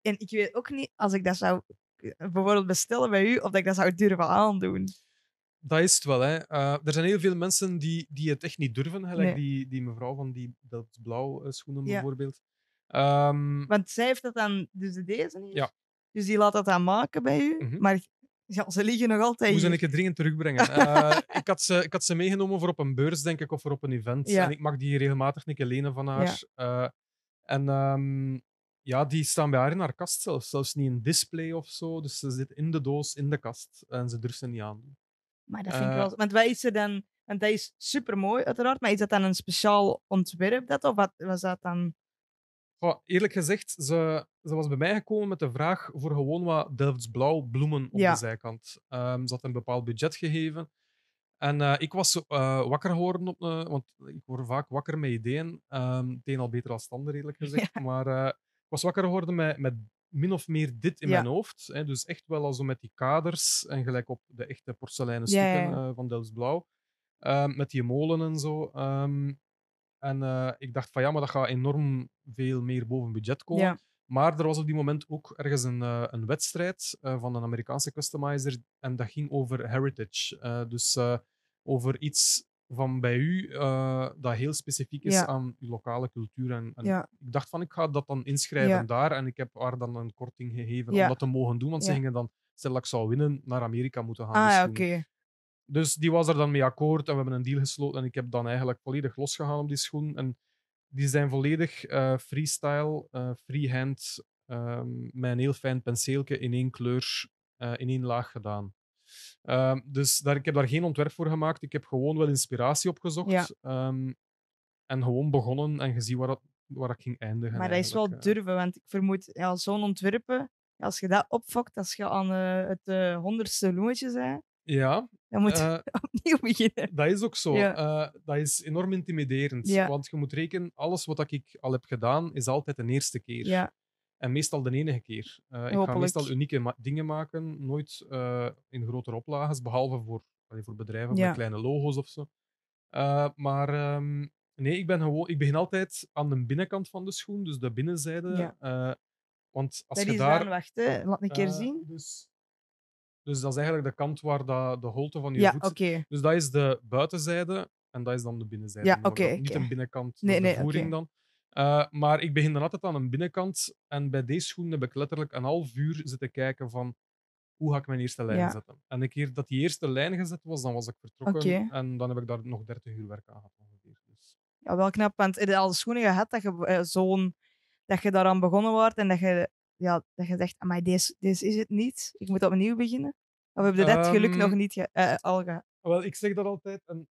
En ik weet ook niet, als ik dat zou eh, bijvoorbeeld bestellen bij u, of dat ik dat zou durven aandoen. Dat is het wel. Hè. Eh, er zijn heel veel mensen die, die het echt niet durven. Gelijk Nee. die, die mevrouw van die Delft Blauw eh, schoenen Ja. bijvoorbeeld. Ehm, Want zij heeft dat dan, dus deze niet. Ja. Dus die laat dat dan maken bij u. Mhm. Maar ja, ze liggen nog altijd Hoe ze hier. een keer dringend terugbrengen. Eh, ik, had ze, ik had ze meegenomen voor op een beurs, denk ik, of voor op een event. Ja. En ik mag die regelmatig een keer lenen van haar. Eh, en ehm, ja, die staan bij haar in haar kast zelfs. Zelfs niet in display of zo. Dus ze zit in de doos, in de kast. En ze durft ze niet aan. Maar dat vind ik Eh, wel... Want wat is er dan... Want dat is super mooi, uiteraard. Maar is dat dan een speciaal ontwerp, dat? Of wat was dat dan... Goh, eerlijk gezegd, ze, ze was bij mij gekomen met de vraag voor gewoon wat Delfts blauw bloemen op Ja. de zijkant. Ehm, ze had een bepaald budget gegeven. En eh, ik was eh, wakker geworden, op, want ik word vaak wakker met ideeën. Ehm het een al beter dan het ander, eerlijk gezegd. Maar eh, ik was wakker geworden met, met min of meer dit in Ja. mijn hoofd. Hè, dus echt wel zo met die kaders en gelijk op de echte porseleinen stukken van Delfts blauw. Ehm, met die molen en zo. En ik dacht van ja, maar dat gaat enorm veel meer boven budget komen. Maar er was op die moment ook ergens een, eh, een wedstrijd eh, van een Amerikaanse customizer. En dat ging over heritage. Eh, dus over iets van bij u dat heel specifiek is Ja. aan uw lokale cultuur. En, en Ja. ik dacht van ik ga dat dan inschrijven Ja. daar. En ik heb haar dan een korting gegeven om dat te mogen doen. Want ze gingen dan, stel dat ik zou winnen, naar Amerika moeten gaan. Ah, schoenen. oké. Dus die was er dan mee akkoord en we hebben een deal gesloten. En ik heb dan eigenlijk volledig losgegaan op die schoen. En die zijn volledig eh, freestyle, eh, freehand, ehm, met een heel fijn penseeltje in één kleur, eh, in één laag gedaan. Ehm, dus daar, ik heb daar geen ontwerp voor gemaakt. Ik heb gewoon wel inspiratie opgezocht. Ja. ehm, en gewoon begonnen en gezien waar, dat, waar ik ging eindigen. Maar dat is wel durven, want ik vermoed, ja, zo'n ontwerpen, als je dat opfokt, als je aan het honderdste loentje bent, Ja, dan moet je eh, opnieuw beginnen. Dat is ook zo. Ja. Eh, dat is enorm intimiderend. Ja. Want je moet rekenen, alles wat ik al heb gedaan, is altijd de eerste keer. Ja, En meestal de enige keer. Eh, ik ga meestal unieke ma- dingen maken, nooit in grotere oplages, behalve voor, voor bedrijven met kleine logo's of zo. Maar ehm, nee, ik, ben gewoon, ik begin altijd aan de binnenkant van de schoen, dus de binnenzijde. Want als dat je is daar. dan, wacht, hè. laat een keer zien. Dus, dus dat is eigenlijk de kant waar dat, de holte van je Ja, voet zit. Dus dat is de buitenzijde en dat is dan de binnenzijde. Ja. Niet een binnenkant, Nee, de nee, voering dan. Eh, maar ik begin dan altijd aan een binnenkant. En bij deze schoen heb ik letterlijk een half uur zitten kijken van hoe ga ik mijn eerste lijn Ja. zetten. En een keer dat die eerste lijn gezet was, dan was ik vertrokken. En dan heb ik daar nog 30 uur werk aan gehad. ongeveer. Dus, Ja, wel knap, want heb je al schoenen gehad dat je eh, zo'n dat je daaraan begonnen wordt en dat je, ja, dat je zegt, maar deze, deze is het niet, ik moet opnieuw beginnen? Of heb je dat geluk Ehm, nog niet ge- eh, al gehad? Wel, ik zeg dat altijd. En,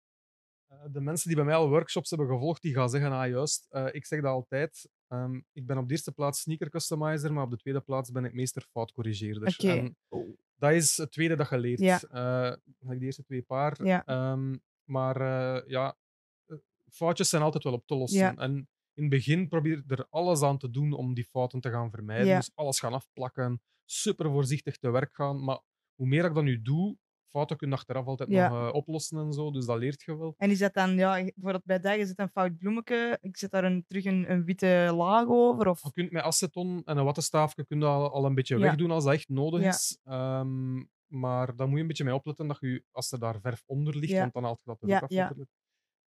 eh, de mensen die bij mij al workshops hebben gevolgd, die gaan zeggen, ah juist, eh, ik zeg dat altijd. Ehm, ik ben op de eerste plaats sneaker customizer, maar op de tweede plaats ben ik meester foutcorrigeerder. Oké. En dat is het tweede dat je leert. Ja. De eerste twee paar. Ja. Ehm, maar eh, ja, foutjes zijn altijd wel op te lossen. Ja. En In het begin probeer er alles aan te doen om die fouten te gaan vermijden. Ja. Dus alles gaan afplakken, super voorzichtig te werk gaan. Maar hoe meer ik dat nu doe, fouten kun je achteraf altijd Ja. nog eh, oplossen en zo. Dus dat leert je wel. En is dat dan, ja, bijvoorbeeld bij dag is het een fout bloemetje, ik zet daar een, terug een, een witte laag over? Of... Je kunt met aceton en een wattenstaafje kun je al, al een beetje Ja. wegdoen als dat echt nodig is. Ehm, maar dan moet je een beetje mee opletten dat je, als er daar verf onder ligt, want dan haalt je dat er ook af.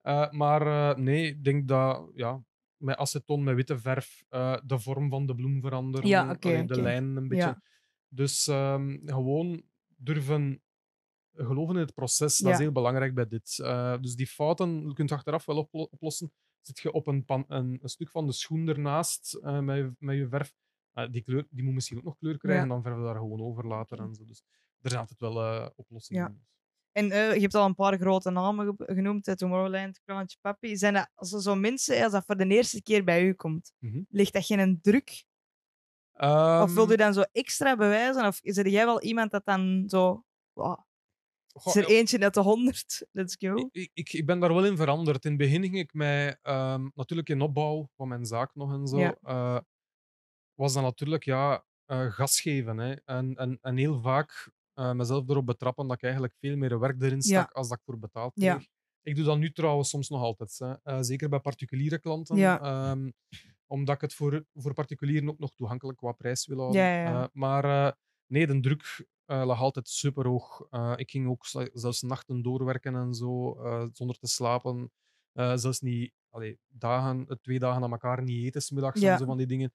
Eh, maar eh, nee, ik denk dat ja, met aceton, met witte verf, eh, de vorm van de bloem veranderen, Ja, allee, de lijnen een beetje. Ja. Dus ehm, gewoon durven geloven in het proces, dat is heel belangrijk bij dit. Eh, dus die fouten kun je achteraf wel oplo- oplossen. Zit je op een, pan, een, een stuk van de schoen ernaast eh, met, je, met je verf, die, kleur, die moet misschien ook nog kleur krijgen, dan verven we daar gewoon over later. En zo. Dus er zijn altijd wel oplossingen. En eh, je hebt al een paar grote namen ge- genoemd, hè, Tomorrowland, Krantje Papi. Zijn dat als er zo mensen, als dat voor de eerste keer bij u komt, Mhm. ligt dat geen druk? of wil Ehm, je dan zo extra bewijzen? Of is er jij wel iemand dat dan zo... "Wow, goh, is er eentje uit de honderd? Let's go. ik, ik, ik ben daar wel in veranderd. In het begin ging ik mij ehm, natuurlijk in opbouw van mijn zaak nog en zo. Ja. eh, was dat natuurlijk ja, gas geven. Hè. En, en, en heel vaak eh, mezelf erop betrappen dat ik eigenlijk veel meer werk erin Ja. stak als dat ik voor betaald Ja. kreeg. Ik doe dat nu trouwens soms nog altijd. Hè. Eh, zeker bij particuliere klanten. Ja. ehm, omdat ik het voor, voor particulieren ook nog toegankelijk qua prijs wil houden. Ja, ja, ja. Eh, maar nee, de druk lag altijd super hoog. ik ging ook zel- zelfs nachten doorwerken en zo, zonder te slapen. Zelfs niet allee, dagen, twee dagen aan elkaar niet eten, 's middags Ja. en zo van die dingen.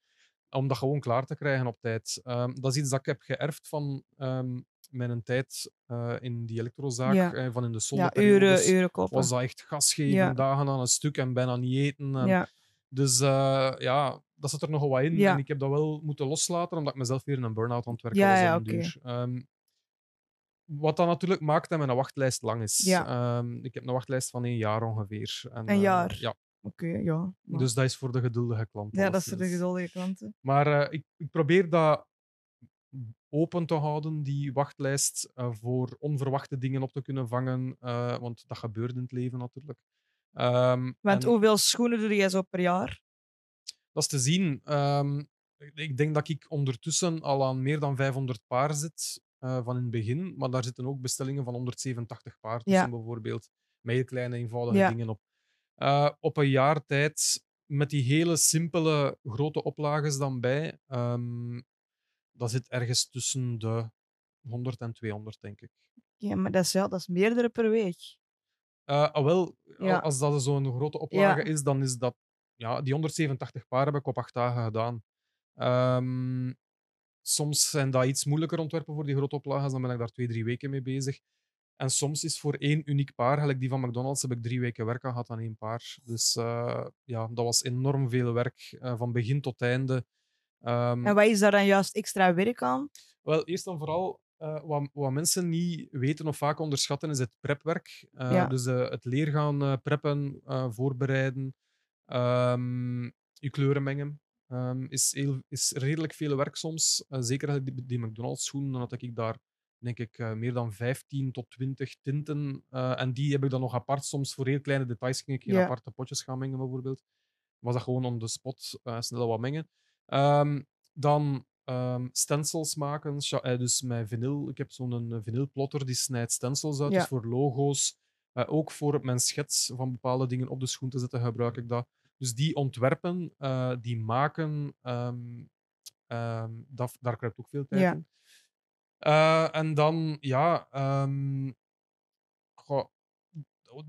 Om dat gewoon klaar te krijgen op tijd. Ehm, dat is iets dat ik heb geërfd van ehm, mijn tijd eh, in die elektrozaak, Ja. eh, van in de Ja, zonneperiodes. uren, uren. Was dat echt gas geven, Ja. dagen aan een stuk en bijna niet eten. En Ja, dus eh, ja, dat zit er nogal wat in. Ja. En ik heb dat wel moeten loslaten, omdat ik mezelf weer in een burn-out aan het werken Ja, was ja, duur. Ehm, wat dat natuurlijk maakt dat mijn wachtlijst lang is. Ja. Ehm, ik heb een wachtlijst van één jaar ongeveer. En, Een eh, jaar? ja, oké, ja. Maar- dus dat is voor de geduldige klant. ja, dat zijn de alleszins. geduldige klanten. Maar ik, ik probeer dat open te houden, die wachtlijst, eh, voor onverwachte dingen op te kunnen vangen. eh, want dat gebeurt in het leven natuurlijk. Ehm, Want en- hoeveel schoenen doe jij zo per jaar? Dat is te zien. Ehm, ik- denk dat ik ondertussen al aan meer dan 500 paar zit eh, van in het begin. Maar daar zitten ook bestellingen van 187 paar tussen, bijvoorbeeld. Met heel kleine, eenvoudige Ja. dingen op. Op een jaar tijd, met die hele simpele grote oplages dan bij, ehm, dat zit ergens tussen de 100 en 200, denk ik. Ja, maar dat is, ja, dat is meerdere per week. Eh, ah, wel, Ja. als dat zo'n grote oplage Ja. is, dan is dat... Ja, die 187 paar heb ik op acht dagen gedaan. Ehm, soms zijn dat iets moeilijker ontwerpen voor die grote oplages, dan ben ik daar twee, drie weken mee bezig. En soms is voor één uniek paar, gelijk die van McDonald's, heb ik drie weken werk aan gehad aan één paar. Dus eh, ja, dat was enorm veel werk, eh, van begin tot einde. Ehm, En wat is daar dan juist extra werk aan? wel, eerst en vooral, eh, wat, wat mensen niet weten of vaak onderschatten, is het prepwerk. Ja. Dus eh, het leer gaan preppen, voorbereiden, ehm, je kleuren mengen. ehm, is, heel, is redelijk veel werk soms. Zeker als ik die, die McDonald's schoenen, dan had ik daar denk ik meer dan 15 tot 20 tinten. en die heb ik dan nog apart. Soms voor heel kleine details ging ik in Ja. aparte potjes gaan mengen, bijvoorbeeld. Was dat gewoon on the spot snel wat mengen. Ehm, dan ehm, stencils maken, eh, dus met vinyl. Ik heb zo'n vinylplotter die snijdt stencils uit, Ja. dus voor logo's. Eh, ook voor mijn schets van bepaalde dingen op de schoen te zetten gebruik ik dat. Dus die ontwerpen, eh, die maken, ehm, dat, daar kruipt ook veel tijd Ja. in. En dan, ja, goh,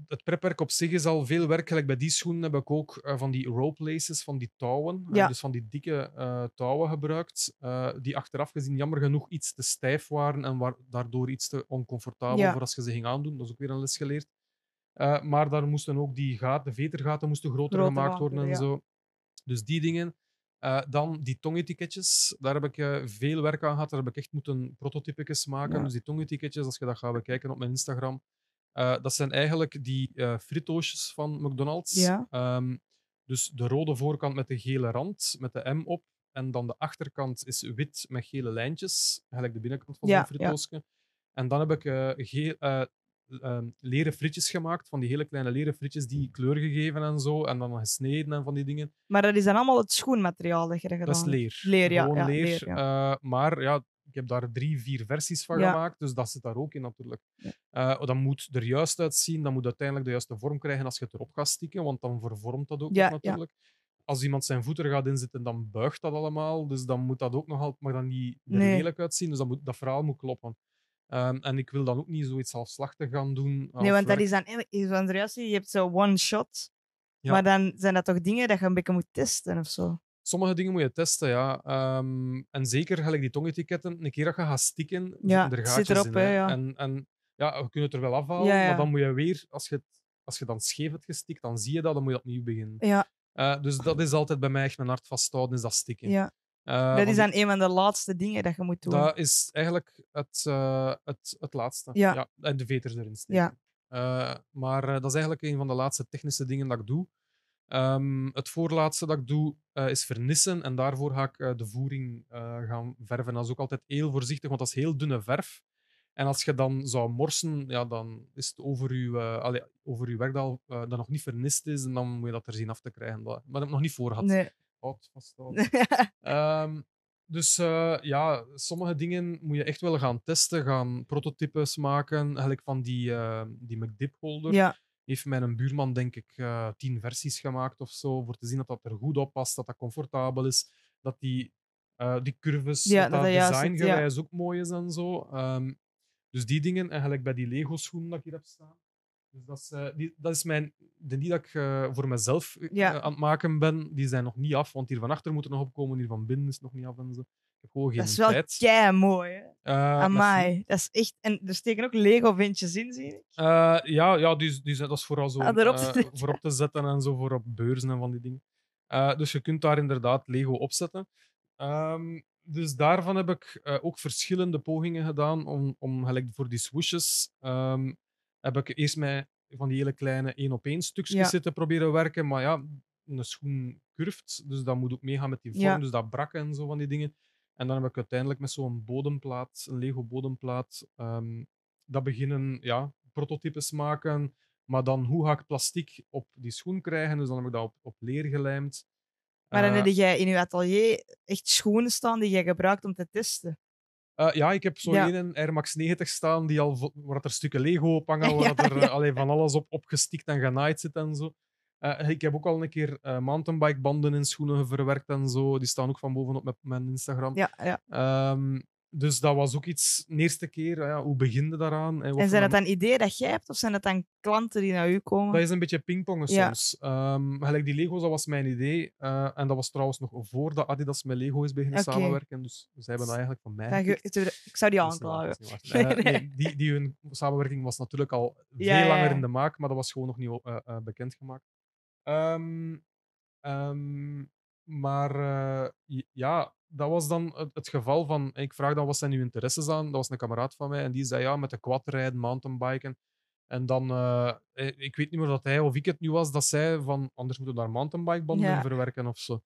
het prepwerk op zich is al veel werk. Gelijk bij die schoenen heb ik ook eh, van die rope laces, van die touwen. eh, dus van die dikke eh, touwen gebruikt. die achteraf gezien jammer genoeg iets te stijf waren en waar, daardoor iets te oncomfortabel Ja. voor als je ze ging aandoen. Dat is ook weer een les geleerd. Maar daar moesten ook die gaten, de vetergaten moesten groter gemaakt worden en zo. Dus die dingen. Dan die tongetiketjes, daar heb ik veel werk aan gehad. Daar heb ik echt moeten prototypetjes maken. Dus die tongetiketjes, als je dat gaat bekijken op mijn Instagram, eh, dat zijn eigenlijk die fritoosjes van McDonald's. Ja. Ehm, dus de rode voorkant met de gele rand, met de M op. En dan de achterkant is wit met gele lijntjes. Eigenlijk de binnenkant van Ja, ja. fritoosje. En dan heb ik eh, geel, eh, ehm, leren frietjes gemaakt, van die hele kleine leren frietjes die kleur gegeven en zo, en dan gesneden en van die dingen. Maar dat is dan allemaal het schoenmateriaal dat je gedaan Dat is leer. Leer, ja, Gewoon leer. leer, maar ja, ik heb daar drie, vier versies van Ja. gemaakt, dus dat zit daar ook in natuurlijk. Ja. Eh, dat moet er juist uitzien, dat moet uiteindelijk de juiste vorm krijgen als je het erop gaat stikken, want dan vervormt dat ook Ja, natuurlijk. Als iemand zijn voet er gaat inzetten, dan buigt dat allemaal, dus dan moet dat ook nog al, mag dat niet Nee. lelijk uitzien, dus dat, moet, dat verhaal moet kloppen. Ehm, en ik wil dan ook niet zoiets halfslachtig gaan doen. Nee, want dat is dan eigenlijk, je hebt zo one shot. Maar dan zijn dat toch dingen dat je een beetje moet testen of zo. Sommige dingen moet je testen, ja. Ehm, en zeker gelijk die tongetiketten, een keer dat je gaat stikken, Ja, er gaatjes zit erop, in. hè, hè. ja. En, en ja, we kunnen het er wel afhalen, Ja, ja. maar dan moet je weer, als je, het, als je dan scheef hebt gestikt, dan zie je dat, dan moet je opnieuw beginnen. Ja, Eh, dus dat is altijd bij mij echt mijn hart vasthouden, is dat stikken. ja. Eh, dat is dan een van de laatste dingen dat je moet doen. Dat is eigenlijk het, eh, het, het laatste. Ja. En de veters erin steken. Ja. Maar dat is eigenlijk een van de laatste technische dingen dat ik doe. Ehm, het voorlaatste dat ik doe eh, is vernissen. En daarvoor ga ik eh, de voering eh, gaan verven. Dat is ook altijd heel voorzichtig, want dat is heel dunne verf. En als je dan zou morsen, ja, dan is het over je, allee, over uw werk dat, dat nog niet vernist is. En dan moet je dat er zien af te krijgen. Dat, maar dat heb ik nog niet voor gehad. Nee. Houd vasthouden. Ehm, dus ja, sommige dingen moet je echt wel gaan testen, gaan prototypes maken. Eigenlijk van die, die McDip holder ja, heeft mijn buurman, denk ik, eh, tien versies gemaakt of zo. Voor te zien dat dat er goed op past, dat dat comfortabel is, dat die, eh, die curves, Ja, dat dat dat ja. designgewijs ook mooi is en zo. Ehm, dus die dingen, eigenlijk bij die Lego-schoen dat ik hier heb staan. Dus dat is, eh, die, dat is mijn, de die dat ik voor mezelf Ja. aan het maken ben, die zijn nog niet af. Want hier van achter moet er nog opkomen, hier van binnen is nog niet af en zo. Ik heb gewoon geen dat is wel kei mooi. Hè? Merci. Amai, dat is echt. En er steken ook Lego-vintjes in, zie ik. Eh, ja, ja zijn- dat is vooral zo Ah, erop te eh, zetten. voor op te zetten en zo voor op beurzen en van die dingen. Dus je kunt daar inderdaad Lego opzetten. Ehm, dus daarvan heb ik ook verschillende pogingen gedaan om, om gelijk voor die swooshes, ehm, heb ik eerst met van die hele kleine één op één stukjes Ja. zitten proberen werken, maar ja, een schoen curft, dus dat moet ook meegaan met die vorm, Ja. dus dat brak en zo van die dingen. En dan heb ik uiteindelijk met zo'n bodemplaat, een Lego bodemplaat, ehm, dat beginnen ja, prototypes maken. Maar dan hoe ga ik plastic op die schoen krijgen? Dus dan heb ik dat op, op leer gelijmd. Maar dan Eh, heb jij in je atelier echt schoenen staan die jij gebruikt om te testen. eh, ja, ik heb zo Ja. een Air Max 90 staan die al, waar er stukken Lego op hangen, waar Ja, er ja. eh, allee, van alles op opgestikt en genaaid zit en zo. Eh, ik heb ook al een keer eh mountainbikebanden in schoenen verwerkt en zo. Die staan ook van bovenop op mijn Instagram. Ja, ja. Ehm, dus dat was ook iets, de eerste keer, ja, hoe begin je daaraan? En, En zijn dat dan ideeën dat jij hebt of zijn dat dan klanten die naar u komen? Dat is een beetje pingpongen Ja. soms. Ehm, gelijk die Lego's, dat was mijn idee. Eh, en dat was trouwens nog voordat Adidas met Lego is beginnen samenwerken. Dus zij hebben dat eigenlijk van mij. Ik zou die aanklagen. Eh, Nee. die, die hun samenwerking was natuurlijk al veel Ja, ja, langer ja. in de maak, maar dat was gewoon nog niet eh, eh, bekendgemaakt. Ehm, ehm, maar eh, j- ja, dat was dan het, het geval van. Ik vraag dan wat zijn uw interesses aan? Dat was een kameraad van mij en die zei ja, met de quad rijden, mountainbiken. En dan, eh, eh, ik weet niet meer dat hij of ik het nu was, dat zei van anders moeten we daar mountainbikebanden Ja. in verwerken of zo.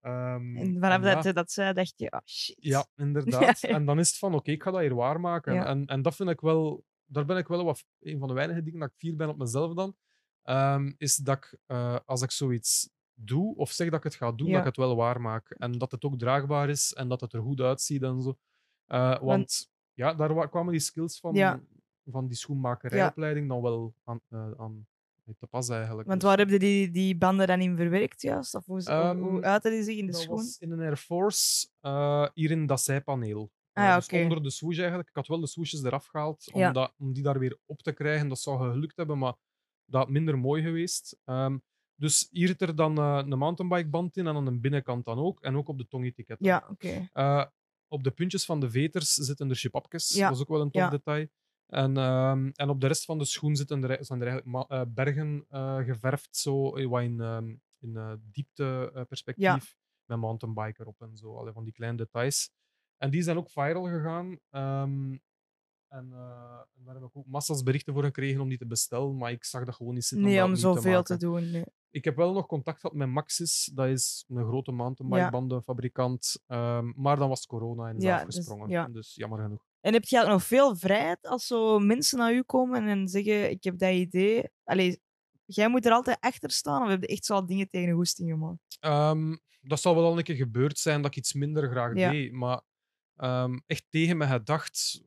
Ehm, En vanaf en ja. dat dat zei, dacht je, oh shit. Ja, inderdaad. Ja. En dan is het van, oké, ik ga dat hier waarmaken. Ja. En, en dat vind ik wel... Daar ben ik wel wat... Een van de weinige dingen dat ik fier ben op mezelf dan, ehm, is dat ik, eh, als ik zoiets doe, of zeg dat ik het ga doen, Ja. dat ik het wel waarmaak. En dat het ook draagbaar is, en dat het er goed uitziet en zo. Eh, want ja, daar wa- kwamen die skills van, Ja. van die schoenmakerijopleiding dan wel aan, eh, aan te pas eigenlijk. Want Dus- waar heb je die, die banden dan in verwerkt juist? Of hoe, hoe- Ehm, hoe uitte die zich in de schoen? in een Air Force, hier in dat zijpaneel. Ah, dus onder de swoosh eigenlijk. Ik had wel de swooshes eraf gehaald om, Ja. dat, om die daar weer op te krijgen. Dat zou gelukt hebben, maar dat minder mooi geweest. Ehm, dus hier zit er dan eh, een mountainbikeband in en aan de binnenkant dan ook. En ook op de tongetiket. Ja, oké. Eh, op de puntjes van de veters zitten er chipapjes. Ja, Dat is ook wel een tof ja. detail. En, ehm, en op de rest van de schoen zitten er, zijn er eigenlijk eh, bergen geverfd, zo wat in, ehm in diepteperspectief. Met mountainbike erop en zo. Allee, van die kleine details. En die zijn ook viral gegaan. En, en daar heb ik ook massa's berichten voor gekregen om die te bestellen. Maar ik zag dat gewoon niet zitten. Nee, om opnieuw zoveel te doen. Nee. Ik heb wel nog contact gehad met Maxis. Dat is een grote mountainbikebandenfabrikant. Ehm, maar dan was corona en is Ja, dus- afgesprongen. ja. Dus jammer genoeg. En heb je ook nog veel vrijheid als zo mensen naar u komen en zeggen: Ik heb dat idee. Allee, jij moet er altijd achter staan of heb je echt zo al dingen tegen de hoesting gemaakt? Ehm, dat zal wel al een keer gebeurd zijn dat ik iets minder graag Ja. deed. Maar ehm, echt tegen me gedacht,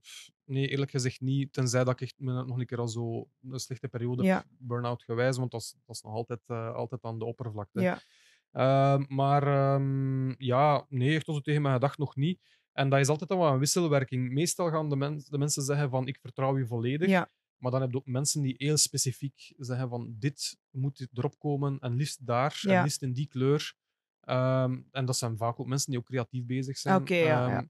nee, eerlijk gezegd niet. Tenzij dat ik echt me nog een keer al zo een slechte periode Ja. burn-out gewijs, want dat is, dat is nog altijd, eh, altijd aan de oppervlakte. Ja. Ehm, maar ehm, ja, nee, echt zo tegen me gedacht nog niet. En dat is altijd dan wel een wisselwerking. Meestal gaan de, mens- de mensen zeggen van ik vertrouw je volledig. Ja. Maar dan heb je ook mensen die heel specifiek zeggen van dit moet erop komen en liefst daar en liefst in die kleur. Ehm, en dat zijn vaak ook mensen die ook creatief bezig zijn. Ja, ja.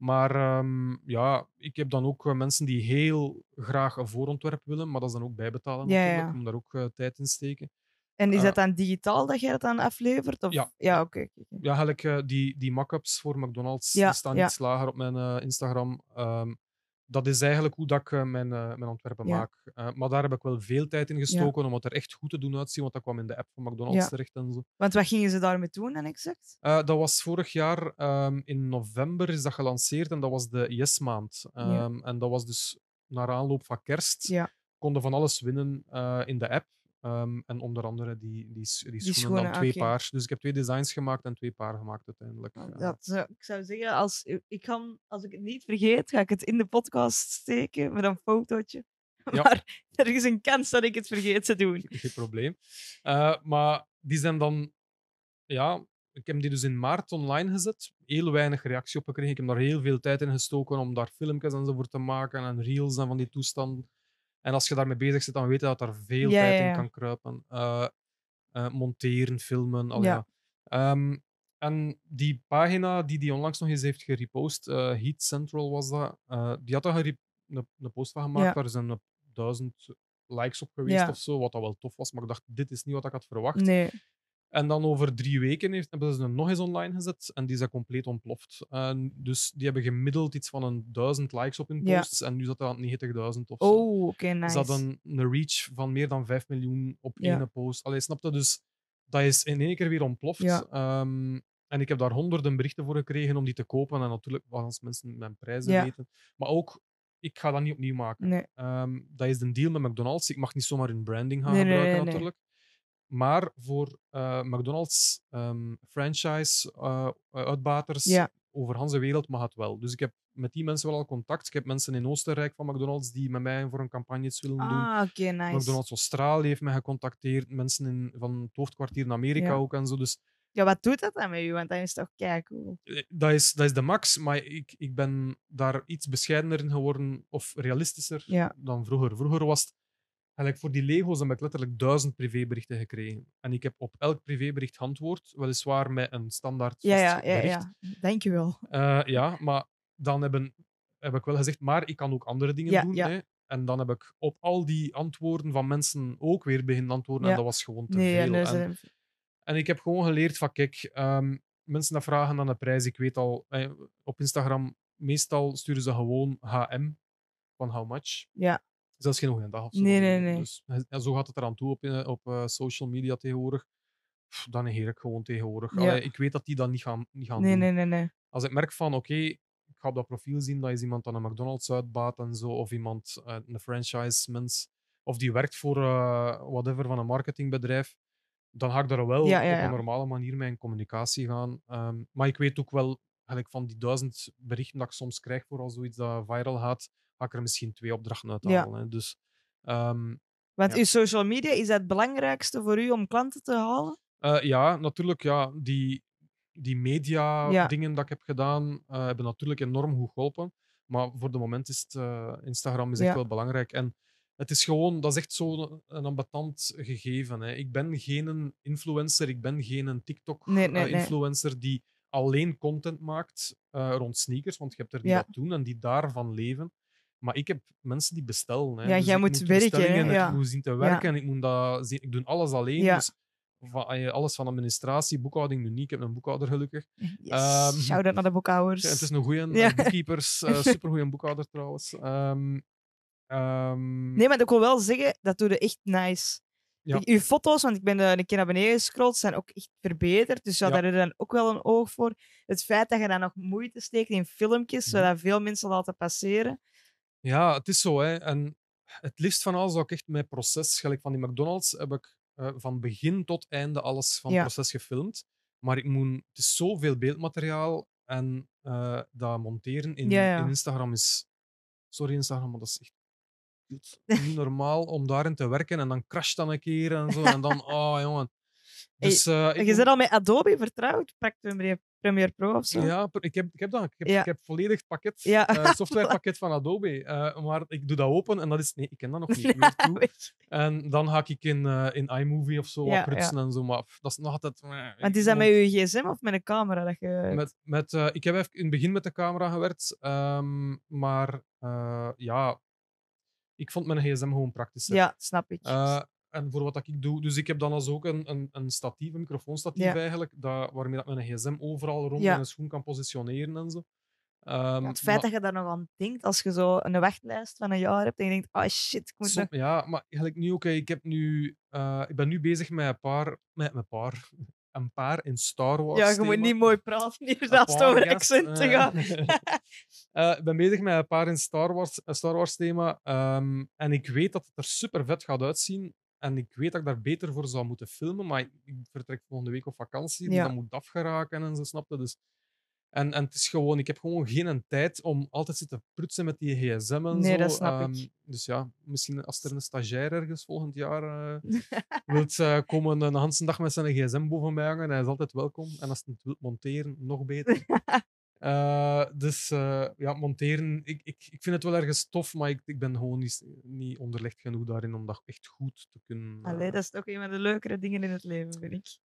Maar ehm, ja, ik heb dan ook eh, mensen die heel graag een voorontwerp willen, maar dat is dan ook bijbetalen Ja, natuurlijk. ja. Moet daar ook eh, tijd in steken. En is Eh, dat dan digitaal dat jij dat dan aflevert? Of? Ja. Ja, oké. Ja, eigenlijk die, die mock-ups voor McDonald's Ja, die staan ja. iets lager op mijn Instagram. Ehm, dat is eigenlijk hoe dat ik eh, mijn, eh, mijn ontwerpen Ja. maak. Eh, maar daar heb ik wel veel tijd in gestoken om het er echt goed te doen uitzien, want dat kwam in de app van McDonald's Ja. terecht en zo. Want wat gingen ze daarmee doen dan exact? Dat was vorig jaar ehm, in november is dat gelanceerd en dat was de Yes-maand. Ehm, En dat was dus naar aanloop van kerst. Konden van alles winnen in de app. Ehm, en onder andere die, die, die, schoenen, schoenen, dan twee oké. paar. Dus ik heb twee designs gemaakt en twee paar gemaakt uiteindelijk. Eh, Dat, zou- ik zou zeggen, als, ik kan, als ik het niet vergeet, ga ik het in de podcast steken met een fotootje. Ja. Maar er is een kans dat ik het vergeet te doen. geen probleem. Eh, maar die zijn dan, ja, ik heb die dus in maart online gezet. Heel weinig reactie op gekregen. Ik heb daar heel veel tijd in gestoken om daar filmpjes en zo voor te maken en reels en van die toestanden. En als je daarmee bezig zit, dan weet je dat daar veel Ja, tijd in kan kruipen. Eh, eh, monteren, filmen, al Ja. Ehm, en die pagina die die onlangs nog eens heeft gerepost, eh, Heat Central was dat, die had daar een, een post van gemaakt. Daar zijn een duizend likes op geweest of zo, wat dat wel tof was. Maar ik dacht, dit is niet wat ik had verwacht. Nee. En dan over drie weken heeft, hebben ze er nog eens online gezet en die is compleet ontploft. En dus die hebben gemiddeld iets van een duizend likes op hun Ja. posts en nu zat dat aan 90.000 of zo. Oh, oké, nice. Ze hadden een reach van meer dan 5 miljoen op Ja. één post. Allee, snap je? Dus dat is in één keer weer ontploft. Ja. Ehm, en ik heb daar honderden berichten voor gekregen om die te kopen. En natuurlijk, als mensen mijn prijzen weten. Maar ook, ik ga dat niet opnieuw maken. Nee. Ehm, dat is de deal met McDonald's. Ik mag niet zomaar hun branding gaan Nee, gebruiken, nee. natuurlijk. Maar voor eh, McDonald's ehm, franchise eh, Ja. over Hans de wereld mag het wel. Dus ik heb met die mensen wel al contact. Ik heb mensen in Oostenrijk van McDonald's die met mij voor een campagne iets willen doen. Ah, oké, nice. McDonald's Australië heeft mij gecontacteerd. Mensen in, van het hoofdkwartier in Amerika Ja. ook en zo. Dus Ja, wat doet dat dan met u? Want dat is toch kei cool. eh, dat is, dat is de max. Maar ik, ik ben daar iets bescheidener in geworden of realistischer Ja. dan vroeger. Vroeger was het. Voor die Lego's heb ik letterlijk duizend privéberichten gekregen. En ik heb op elk privébericht geantwoord, weliswaar met een standaard Ja, vast ja, ja, bericht. ja. Dankjewel. Eh, ja, maar dan hebben, heb ik wel gezegd, maar ik kan ook andere dingen Ja, doen. ja. Hè? En dan heb ik op al die antwoorden van mensen ook weer beginnen antwoorden. Ja. En dat was gewoon te Nee, ja, veel. nee, En, en ik heb gewoon geleerd van, kijk, ehm, mensen dat vragen aan de prijs. Ik weet al, eh, op Instagram, meestal sturen ze gewoon HM, van how much. Ja. Zelfs geen goede dag of zo. Nee, nee, nee. Dus, en zo gaat het eraan toe op, eh, op eh, social media tegenwoordig. Pff, dan negeer ik gewoon tegenwoordig. Ja. Allee, ik weet dat die dat niet gaan, niet gaan Nee, doen nee, nee, nee. als ik merk van, oké, ik ga op dat profiel zien, dat is iemand aan een McDonald's uitbaat en zo, of iemand, eh, een franchise-mens, of die werkt voor whatever van een marketingbedrijf, dan ga ik daar wel Ja, ja, op een normale manier mee in communicatie gaan. Ehm, maar ik weet ook wel, eigenlijk van die duizend berichten dat ik soms krijg voor al zoiets dat viral gaat, ga ik er misschien twee opdrachten uit halen. Dus ehm, Want Ja. uw social media, is dat het belangrijkste voor u om klanten te halen? Eh, ja, natuurlijk. Ja, die die media-dingen dat ik heb gedaan, eh, hebben natuurlijk enorm goed geholpen. Maar voor de moment is het, eh, Instagram is echt wel belangrijk. En het is gewoon, dat is echt zo'n ambetant gegeven. Hè. Ik ben geen influencer, ik ben geen Nee, nee, nee. TikTok-influencer die alleen content maakt rond sneakers, want je hebt er die Ja. dat doen en die daarvan leven. Maar ik heb mensen die bestellen. Hè. Ja, Dus jij moet werken, hè, ja. Ik moet zien te werken en ik, moet dat, zien- ik doe alles alleen. Ja. Dus van, eh, alles van administratie, boekhouding nu niet. Ik heb een boekhouder gelukkig. Yes. Ehm, Shout-out naar de boekhouders. Het is een goede Ja. boekkeepers, eh supergoeie boekhouder trouwens. Ehm, ehm, Nee, maar ik wil wel zeggen, dat doe je echt nice. Ja. Uw foto's, want ik ben eh, een keer naar beneden gescrolld, zijn ook echt verbeterd. Dus ja, Ja. daar heb je dan ook wel een oog voor. Het feit dat je dan nog moeite steekt in filmpjes, Mhm. zodat veel mensen laten passeren. Ja, het is zo. Hè. En het liefst van alles zou ik echt mijn proces, gelijk van die McDonald's, heb ik eh, van begin tot einde alles van Ja. het proces gefilmd. Maar ik moet, het is zoveel beeldmateriaal en eh, dat monteren in, Ja, ja. in Instagram is. Sorry, Instagram, maar dat is echt niet normaal om daarin te werken en dan crasht dan een keer en zo. En dan, oh jongen. Dus, eh, je bent al met Adobe vertrouwd? Premiere, Premiere Pro of zo? Ja, ik heb, ik heb dat. Ik heb, Ja. ik heb volledig het pakket, Ja. eh, softwarepakket van Adobe. eh, maar ik doe dat open en dat is... Nee, ik ken dat nog niet. toe. En dan ga ik in, eh, in iMovie of zo wat prutsen en zo. Maar dat is nog altijd... Want is dat met je gsm of met een camera? Dat je... Met, met, ik heb even in het begin met de camera gewerkt, ehm, maar ja, ik vond mijn gsm gewoon praktischer. Ja, snap ik. En voor wat dat ik doe, dus ik heb dan als ook een, een, een statief, een microfoonstatief Ja. eigenlijk, dat, waarmee dat mijn gsm overal rond Ja. mijn schoen kan positioneren en zo. Ehm, Ja, het feit maar- dat je daar nog aan denkt, als je zo een wachtlijst van een jaar hebt en je denkt, oh shit, ik moet Som- nog... ja, maar eigenlijk nu hè, Ik, heb nu, eh, ik ben nu bezig met een paar, met een paar, een paar in Star Wars. Ja, je moet niet mooi praten hier paar over gast, accenten eh, gaat. eh, ik ben bezig met een paar in Star Wars, Star Wars thema. ehm, en ik weet dat het er super vet gaat uitzien. En ik weet dat ik daar beter voor zou moeten filmen. Maar ik, ik vertrek volgende week op vakantie. Dus Ja. dat moet afgeraken en zo, snap je? Dus, en, en het is gewoon, ik heb gewoon geen tijd om altijd zitten prutsen met die gsm en Nee, zo. dat snap ik. Ehm, Dus ja, misschien als er een stagiair ergens volgend jaar eh wilt eh, komen een hele dag met zijn gsm boven mij hangen, hij is altijd welkom. En als het wilt monteren, nog beter. Eh, dus eh, ja, monteren, ik, ik, ik vind het wel ergens tof, maar ik, ik ben gewoon niet, niet onderlegd genoeg daarin om dat echt goed te kunnen. eh, Allee, dat is ook een van de leukere dingen in het leven, vind ik.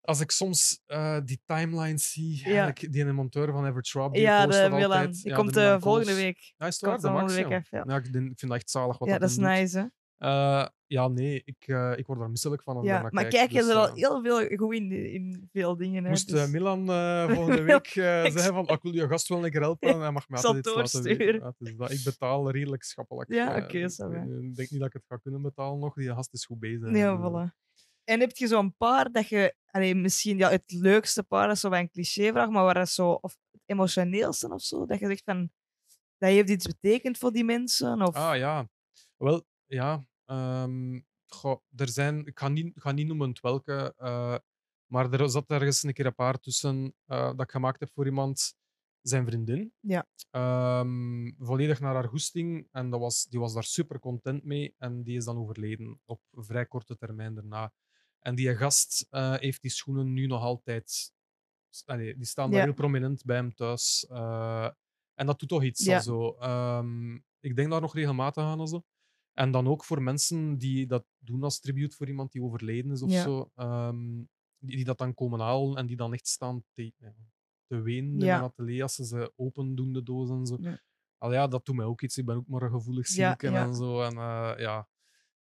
Als ik soms die timelines zie, Ja. die ene monteur van Schwab, die Ja, post de dat Milan. altijd. Die Ja, komt de volgende week. Ja, is het waar? De volgende Max, week ja. even, ja. Ja, ik, vind dat echt zalig wat Ja, dat is hem doet. nice, Eh, ja, nee, ik, eh, ik word daar misselijk van. als Ja, maar kijk, je dus, er al eh, heel veel goed in, in veel dingen. Hè? Moest dus- Milan volgende week zeggen van, "Ah, ik wil je gast wel een keer helpen, en hij mag mij altijd iets laten weten. dat. Ik betaal redelijk schappelijk. Ja, oké, weet- Ik denk niet dat ik het ga kunnen betalen nog. Die gast is goed bezig. Ja, Dus, voilà. En heb je zo'n paar dat je, allee, misschien ja, het leukste paar, dat is zo een clichévraag, maar waar dat zo, of het emotioneelste of zo, dat je zegt van, dat heeft iets betekend voor die mensen? Of... Ah ja, wel ja. Ehm, goh, er zijn, ik ga niet, ik ga niet noemen het welke, eh, maar er zat ergens een keer een paar tussen eh, dat ik gemaakt heb voor iemand, zijn vriendin. Ja. Ehm, volledig naar haar goesting en dat was, die was daar super content mee en die is dan overleden op vrij korte termijn daarna. En die gast eh, heeft die schoenen nu nog altijd. Allee, die staan daar Ja. heel prominent bij hem thuis. en dat doet toch iets. Ja. Also, ehm, ik denk daar nog regelmatig aan. Also. En dan ook voor mensen die dat doen als tribute voor iemand die overleden is of Ja. zo. ehm, die, die dat dan komen halen en die dan echt staan te, te wenen in Ja. een atelier als ze ze open doen, de doos en zo. Ja. Al ja, dat doet mij ook iets. Ik ben ook maar een gevoelig ja. en zo. En, eh, ja.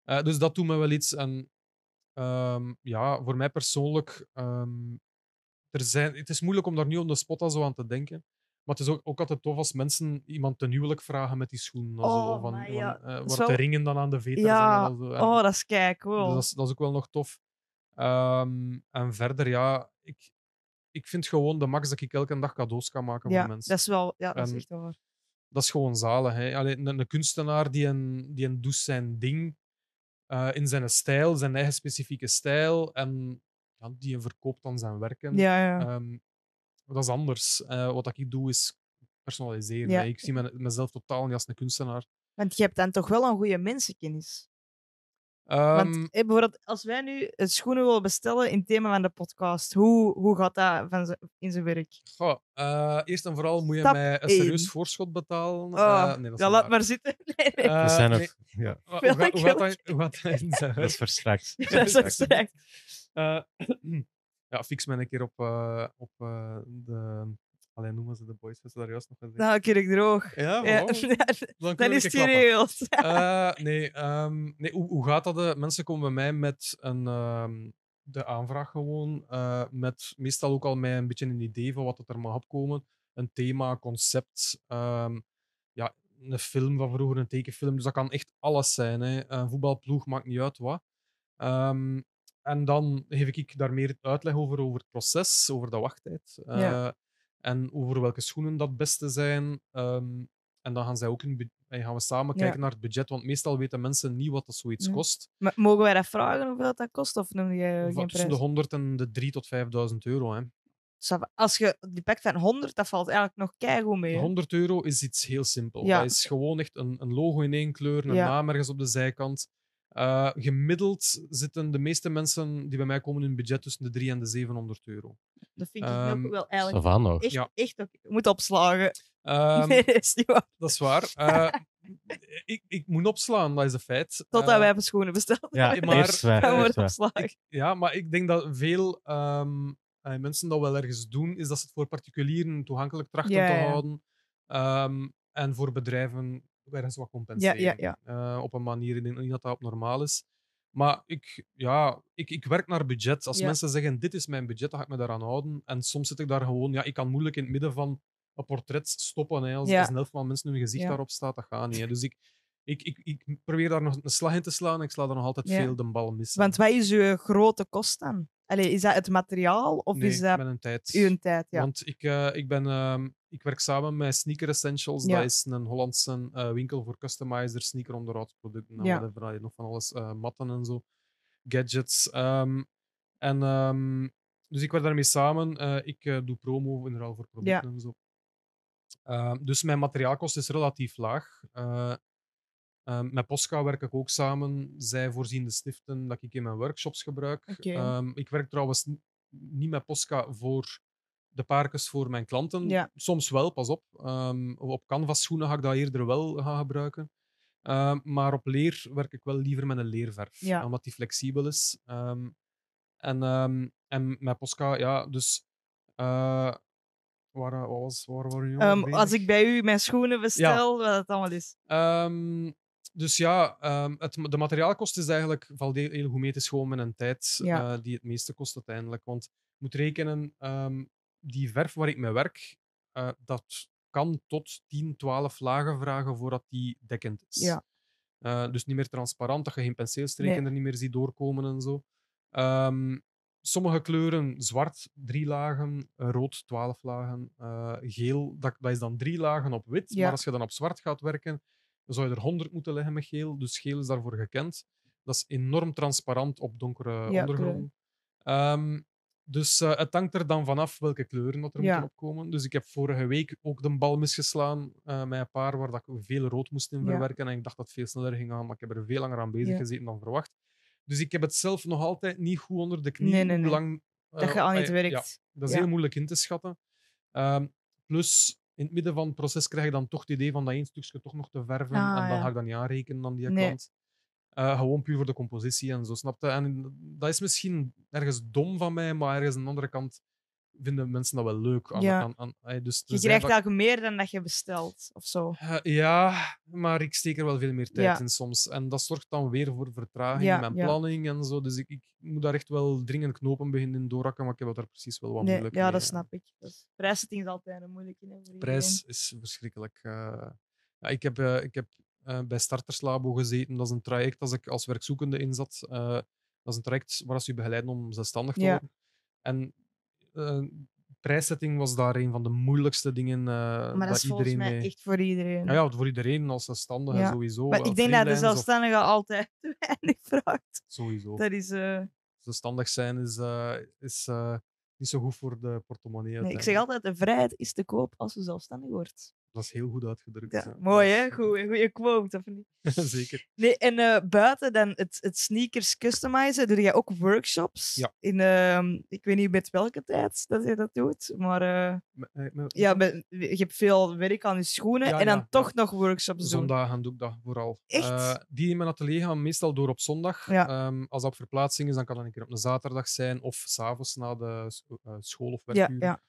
Eh, dus dat doet me wel iets. En ehm, ja, voor mij persoonlijk, ehm, er zijn, het is moeilijk om daar nu op de spot al zo aan te denken. Maar het is ook, ook altijd tof als mensen iemand ten huwelijk vragen met die schoenen. en zo, Oh, van, ja, eh, is de wel- ringen dan aan de veters Ja, zijn. En zo. En- Oh, dat is kijk, dus cool. dat, is, dat is ook wel nog tof. Ehm, en verder, ja, ik, ik vind gewoon de max dat ik elke dag cadeaus kan maken ja, voor mensen. dat is wel, ja, dat is En- echt waar. Dat is gewoon zalig. Hè. Allee, een, een kunstenaar die een, die een doet zijn ding eh, in zijn stijl, zijn eigen specifieke stijl, en ja, die verkoopt dan zijn werken. Ja, ja. Ehm, dat is anders. Eh, wat ik doe is personaliseren. Ja. Ik zie me- mezelf totaal niet als een kunstenaar. Want je hebt dan toch wel een goede mensenkennis. Ehm, Want eh, bijvoorbeeld, als wij nu schoenen willen bestellen in het thema van de podcast, hoe, hoe gaat dat van in zijn werk? goh, eh, eerst en vooral moet je Stap mij een één. serieus voorschot betalen. Oh, Eh, nee, dat ja, laat maar zitten. Nee, nee. We zijn nee, het. Ja, hoe, hoe, gaat dat, hoe gaat dat in zijn dat is voor straks. dat is. Eh, ja, fix mij een keer op, eh, op eh, de. Alleen noemen ze de boys. Ze daar juist nog gezegd? Nou, ik droog. ja, Ja. Dan, is het geregeld. Eh, nee, ehm, nee hoe, hoe gaat dat? Mensen komen bij mij met een, ehm, de aanvraag gewoon. met meestal ook al met een beetje een idee van wat het er mag opkomen. Een thema, concept. ehm, ja, een film van vroeger, een tekenfilm. Dus dat kan echt alles zijn. Hè. Een voetbalploeg maakt niet uit wat. Ehm, en dan geef ik daar meer uitleg over, over het proces, over de wachttijd. eh, Ja. En over welke schoenen dat beste zijn. Ehm, en dan gaan, zij ook een gaan we samen Ja. kijken naar het budget, want meestal weten mensen niet wat dat zoiets Ja. kost. Maar mogen wij dat vragen hoeveel dat kost? Of noem je geen tussen de prijs? 100 en de 3 tot 5000 euro. Hè. Als je die pakt van 100, dat valt eigenlijk nog keigoed mee. hè? 100 euro is iets heel simpel. Ja. Dat is gewoon echt een, een logo in één kleur, een naam ergens op de zijkant. Eh, gemiddeld zitten de meeste mensen die bij mij komen in een budget tussen de 3 en de 700 euro. Dat vind ik Ehm, ook wel eigenlijk va nog. echt, ja. echt oké. Je moet opslagen. Ehm, nee, dat is niet waar. Dat is waar. Eh, ik, ik moet opslaan, dat is een feit. Totdat Eh, wij even schoenen bestellen. Ja, maar- eerst ik- ja, maar ik denk dat veel ehm, eh, mensen dat wel ergens doen, is dat ze het voor particulieren toegankelijk trachten Ja, te ja. houden. Ehm, en voor bedrijven ergens wat compenseren. Ja, ja, Eh, op een manier, denk niet dat dat op normaal is. Maar ik, ja, ik, ik werk naar budget. Als mensen zeggen, dit is mijn budget, dan ga ik me daaraan houden. En soms zit ik daar gewoon... Ja, ik kan moeilijk in het midden van een portret stoppen. Hè, als, Ja. als een helft van mensen hun gezicht daarop staat, dat gaat niet. Hè. Dus ik, ik, ik, ik probeer daar nog een slag in te slaan en ik sla daar nog altijd veel de bal mis. Want wat is uw grote kost dan? Allee, is dat het materiaal of nee, is dat tijd. uw tijd? Ja. Want ik, eh, ik, ben, ehm, ik werk samen met Sneaker Essentials. Ja. Dat is een Hollandse eh, winkel voor customizer, sneaker onderhoudsproducten. En Ja. whatever, nog van alles, eh, matten en zo. Gadgets. ehm, en, ehm, dus ik werk daarmee samen. Eh, ik doe promo in ruil voor producten en zo. Ehm, dus mijn materiaalkost is relatief laag. Met Posca werk ik ook samen. Zij voorzien de stiften dat ik in mijn workshops gebruik. Ik werk trouwens niet met Posca voor de paarkes voor mijn klanten. Ja. Soms wel, pas op. Ehm, op canvas schoenen ga ik dat eerder wel gaan gebruiken. Ehm, maar op leer werk ik wel liever met een leerverf, Ja. omdat die flexibel is. Ehm, en, en met Posca, ja, dus... eh waar, wat was, waar Ehm, bezig? als ik bij u mijn schoenen bestel, wat het allemaal is. Dus ja, ehm, het, de materiaalkost is eigenlijk, valt heel, heel goed mee. Gewoon met een tijd Ja. eh, die het meeste kost uiteindelijk. Want je moet rekenen, die verf waar ik mee werk, eh, dat kan tot 10, 12 lagen vragen voordat die dekkend is. Ja. Eh, dus niet meer transparant, dat je geen penseelstreken Nee. er niet meer ziet doorkomen en zo. Ehm, sommige kleuren, zwart drie lagen, eh, rood 12 lagen, geel, dat, dat is dan drie lagen op wit. Ja. Maar als je dan op zwart gaat werken, dan zou je er 100 moeten leggen met geel. Dus geel is daarvoor gekend. Dat is enorm transparant op donkere Ja, ondergrond. Ehm, dus eh, het hangt er dan vanaf welke kleuren dat er Ja. moeten opkomen. Dus ik heb vorige week ook de bal misgeslaan eh, met een paar waar dat ik veel rood moest in Ja. verwerken. En ik dacht dat het veel sneller ging gaan, maar ik heb er veel langer aan bezig Ja. gezeten dan verwacht. Dus ik heb het zelf nog altijd niet goed onder de knie. Nee, nee, lang, Dat eh, je al niet werkt. Dat is heel moeilijk in te schatten. Ehm, plus, in het midden van het proces krijg je dan toch het idee van dat één stukje toch nog te verven. Ah, en dan ga ik dat niet aanrekenen aan die Nee. Eh, gewoon puur voor de compositie en zo, snapte. En dat is misschien ergens dom van mij, maar ergens aan de andere kant vinden mensen dat wel leuk. Aan, Ja. aan, aan, dus Je krijgt eigenlijk meer dan dat je bestelt, of zo. Eh, ja, maar ik steek er wel veel meer tijd Ja. in soms. En dat zorgt dan weer voor vertraging Ja, in mijn ja. planning en zo. Dus ik, ik moet daar echt wel dringend knopen beginnen doorhakken, maar ik heb daar precies wel wat Nee, moeilijk ja, mee, dat snap ik. Dus prijszetting is altijd een moeilijke. prijs is verschrikkelijk. eh. ja, ik heb, ik heb eh, bij Starters Labo gezeten. Dat is een traject als ik als werkzoekende inzat. Eh, dat is een traject waar ze je begeleiden om zelfstandig te worden. En eh, prijszetting was daar een van de moeilijkste dingen. eh, Maar dat dat is volgens mij mee- echt voor iedereen. Ja, ja, voor iedereen als zelfstandige Ja. sowieso. maar ik denk dat de of- zelfstandige altijd te weinig vraagt. Sowieso. Dat is... Zelfstandig zijn is, is niet zo goed voor de portemonnee. nee, ik zeg altijd, de vrijheid is te koop als je zelfstandig wordt. Dat is heel goed uitgedrukt. Ja, ja. mooi, hè? Goeie, quote, of niet? Zeker. Nee, en eh, buiten dan het, het sneakers customizen, doe jij ook workshops? Ja. In, ehm, ik weet niet met welke tijd dat je dat doet, maar me- ja, met- je hebt veel werk aan je schoenen Ja, en dan ja, toch ja. nog workshops doen. Zondagen doe ik dat vooral. Echt? Die in mijn atelier gaan meestal door op zondag. Ja. Ehm, als dat op verplaatsing is, dan kan dat een keer op een zaterdag zijn of s'avonds na de school of Ja, werkuren. ja.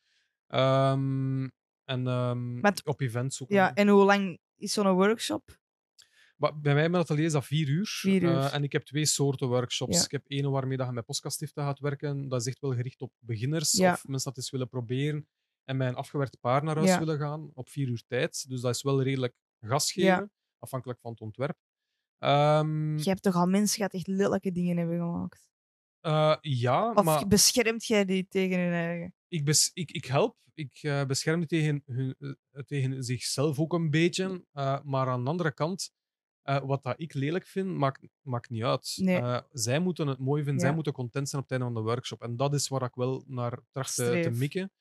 Ehm, en ehm, op events ook. ja, en hoe lang is zo'n workshop? Bij mij in mijn atelier is dat vier uur. Vier uur. Eh, en ik heb twee soorten workshops. Ja. Ik heb één waarmee je met postkastiften gaat werken. Dat is echt wel gericht op beginners Ja. of mensen dat eens willen proberen en met een afgewerkt paar naar huis Ja. willen gaan op vier uur tijd. Dus dat is wel redelijk gas geven, afhankelijk van het ontwerp. Ehm, Je hebt toch al mensen gehad die echt lelijke dingen hebben gemaakt? eh, ja, Of maar beschermt jij die tegen hun eigen? Ik, bes, ik, ik help. Ik eh, bescherm tegen, hun, eh, tegen zichzelf ook een beetje. eh, maar aan de andere kant, wat dat ik lelijk vind, maakt, maakt niet uit. Nee. Zij moeten het mooi vinden, zij moeten content zijn op het einde van de workshop. En dat is waar ik wel naar tracht te, te mikken.